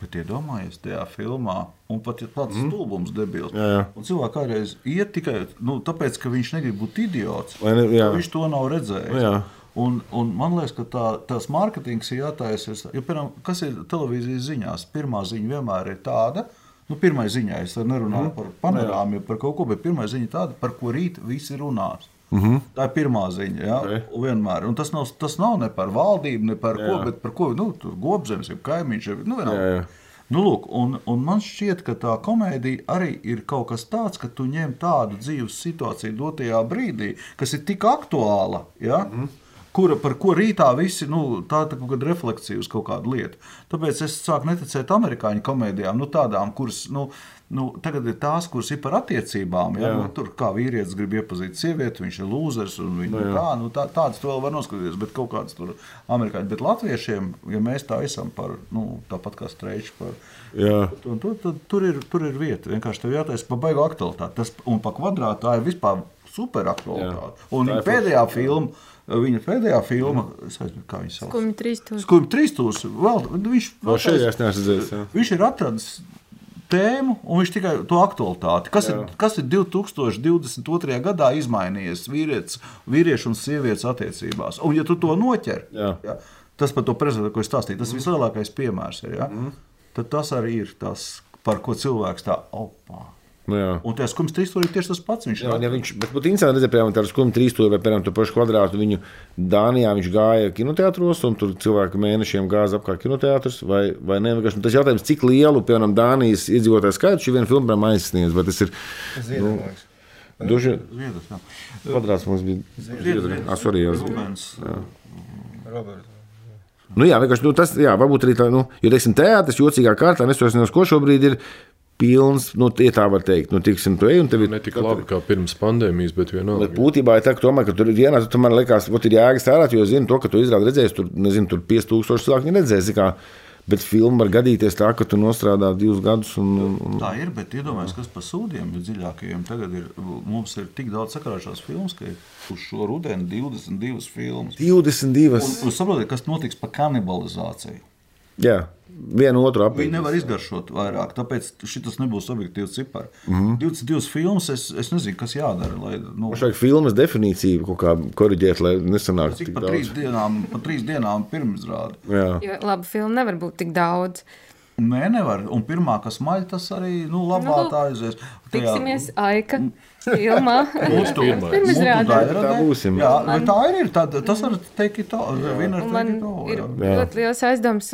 bet iedomājies tajā filmā, un pat ir tāds mm. stulbums debils. Jā, jā. Un cilvēki kādreiz iet tikai nu, tāpēc, ka viņš negrib būt idiots. Ne- Viņš to nav redzējis. Jā. Un, un man liekas, ka tā, tās mārketings ir jātaisa. Jo, piemēram, kas ir televīzijas ziņās? Pirmā ziņa vienmēr ir tāda. Nu, pirmā ziņā es nerunāju mm. par panorāmu, par kaut ko, bet pirmā ziņa ir tāda, par ko rīt visi runās. Mm -hmm. Tā ir pirmā ziņa. Ja? Ok. Okay. Vienmēr. Un tas nav, tas nav ne par valdību, ne par Jā. ko, bet par ko nu, tur gobzems, ir kaimiņš. ir- Nu. Jā, jā. Nu, lūk, un, un man šķiet, ka tā komēdija arī ir kaut kas tāds, ka tu ņem tādu dzīves situāciju dotajā brīdī, kas ir tik aktuāla. Ja? Mm. Kura, par ko rītā visi nu, tā ir kaut kāda refleksija uz kaut kādu lietu. Tāpēc es sāku neticēt amerikāņu komēdijām, nu, tādām, kuras nu, nu, tagad ir tās, kuras ir par attiecībām. Ja? Jā. Nu, tur kā vīrietis grib iepazīt sievieti, viņš ir lūzers un viņa, Nu, jā. kā, nu, tā, tādas vēl var noskatīties, bet kaut kādas tur amerikāņu. Bet latviešiem, ja mēs tā esam par, nu, tāpat kā streiču par Jā. Un tu, tad, tur, ir, tur ir vieta. Vienkārši tev jātaisa par baigu aktualitāti. Tas, un pa kvadrātu tā ir vispār super aktualitāte. Jā. Un Tā pēdējā filma, viņa pēdējā filma, es aizmirsu, kā viņa sauc. Skumji trīs stūri. Skumji trīs stūris. Vēl, viņš, redzējis. jā. viņš ir atradis tēmu, un viņš tikai to aktualitāti. Kas, ir, kas ir 2022. gadā izmainījies vīrietis, vīriešu un sievietes attiecībās? Un, ja tu to noķer, Jā. ja, tas par to prezidentu, ko es stāstīju, tas vislielākais piemērs ir. Ja? Tad tas arī ir tas, par ko cilvēks tā opā. Nu, jā. Un tas skums trīs stūri ir tieši tas pats. Viņš Jā, ja viņš, bet būtu interesanti redzēt, piemēram, tādu skumju trīsstūri vai, piemēram, to pašu kvadrātu. Viņu Dānijā viņš gāja kinoteātros, un tur cilvēki mēnešiem gāza apkārt kinoteātros. Vai, vai ne? Vienkārši Tas jautājums, cik lielu, piemēram, Dānijas iedzīvotāju skaitu šī viena filma aizsniedz. Vai tas ir Nu, duši Zviedrs, jā. kvadrāts mums bija? Zviedrs. Ah, sorry, jā. Rubens. Nu, jā, vienkārši nu, tas, jā, varbūt arī tā, nu, jo, teiksim, teātris jocīgā kārtā, es to nezinu, ko šobrīd ir. Pilns, nu, ja tā var teikt, nu, tiksim, tu ej un tev ir Ne tik labi kā pirms pandēmijas, bet Bet vienalga. būtībā ir tā, ka, tomēr, ka tur ir dienā, tu man liekas, ka ir jēga strādāt, jo zinu to, ka tu izrādi redzēsi, tur, nezinu, tur 5000 cilvēku neredzēsi. kā, Bet filma var gadīties tā, ka tu nostrādā divus gadus. Un, un, un... Tā ir, bet iedomājieties, kas par sūdiem ir dziļākajiem. Tagad ir, mums ir tik daudz sakrāšās filmas, ka ir uz šo rudeni 22 filmas. 22. Un, un saprotiet, kas notiks par kanibalizāciju. Jā, vienu otru Viņi apgādāt. nevar izgaršot vairāk, tāpēc šis nebūs objektīvs cipars. Mm. -hmm. 22 filmas, es, es nezinu, kas jādara. Lai, nu, vajag filmas definīciju kaut kā korģēt, lai nesanāktu tik pa trīs daudz. dienām, pa trīs dienām pirmizrādi. Jā. Jo labi, filma nevar būt tik daudz. Nē, nevar. Un pirmā, kas maļ, tas arī nu, labāk Nu, tā aizies. Tiksimies Aika filmā. Mūsu Pirmizrādē. Tā būsim. Jā, bet tā ir. ir tā, tas var teikt, tā viena Un ir Man teikt, ir Jā. ļoti liels aizdoms,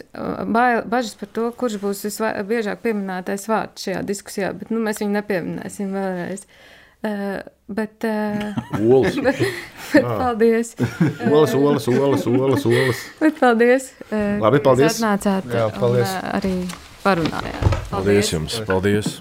bažas par to, kurš būs visbiežāk pieminētais vārds šajā diskusijā, bet nu, mēs viņu nepieminēsim vēlreiz. Uh, bet, uh, Olas. *laughs* bet paldies. *laughs* Olas, olas, olas, olas, olas. Bet paldies. uh, Labi, paldies. Atnācāt Jā, paldies. un uh, arī parunājāt. Paldies jums! Paldies!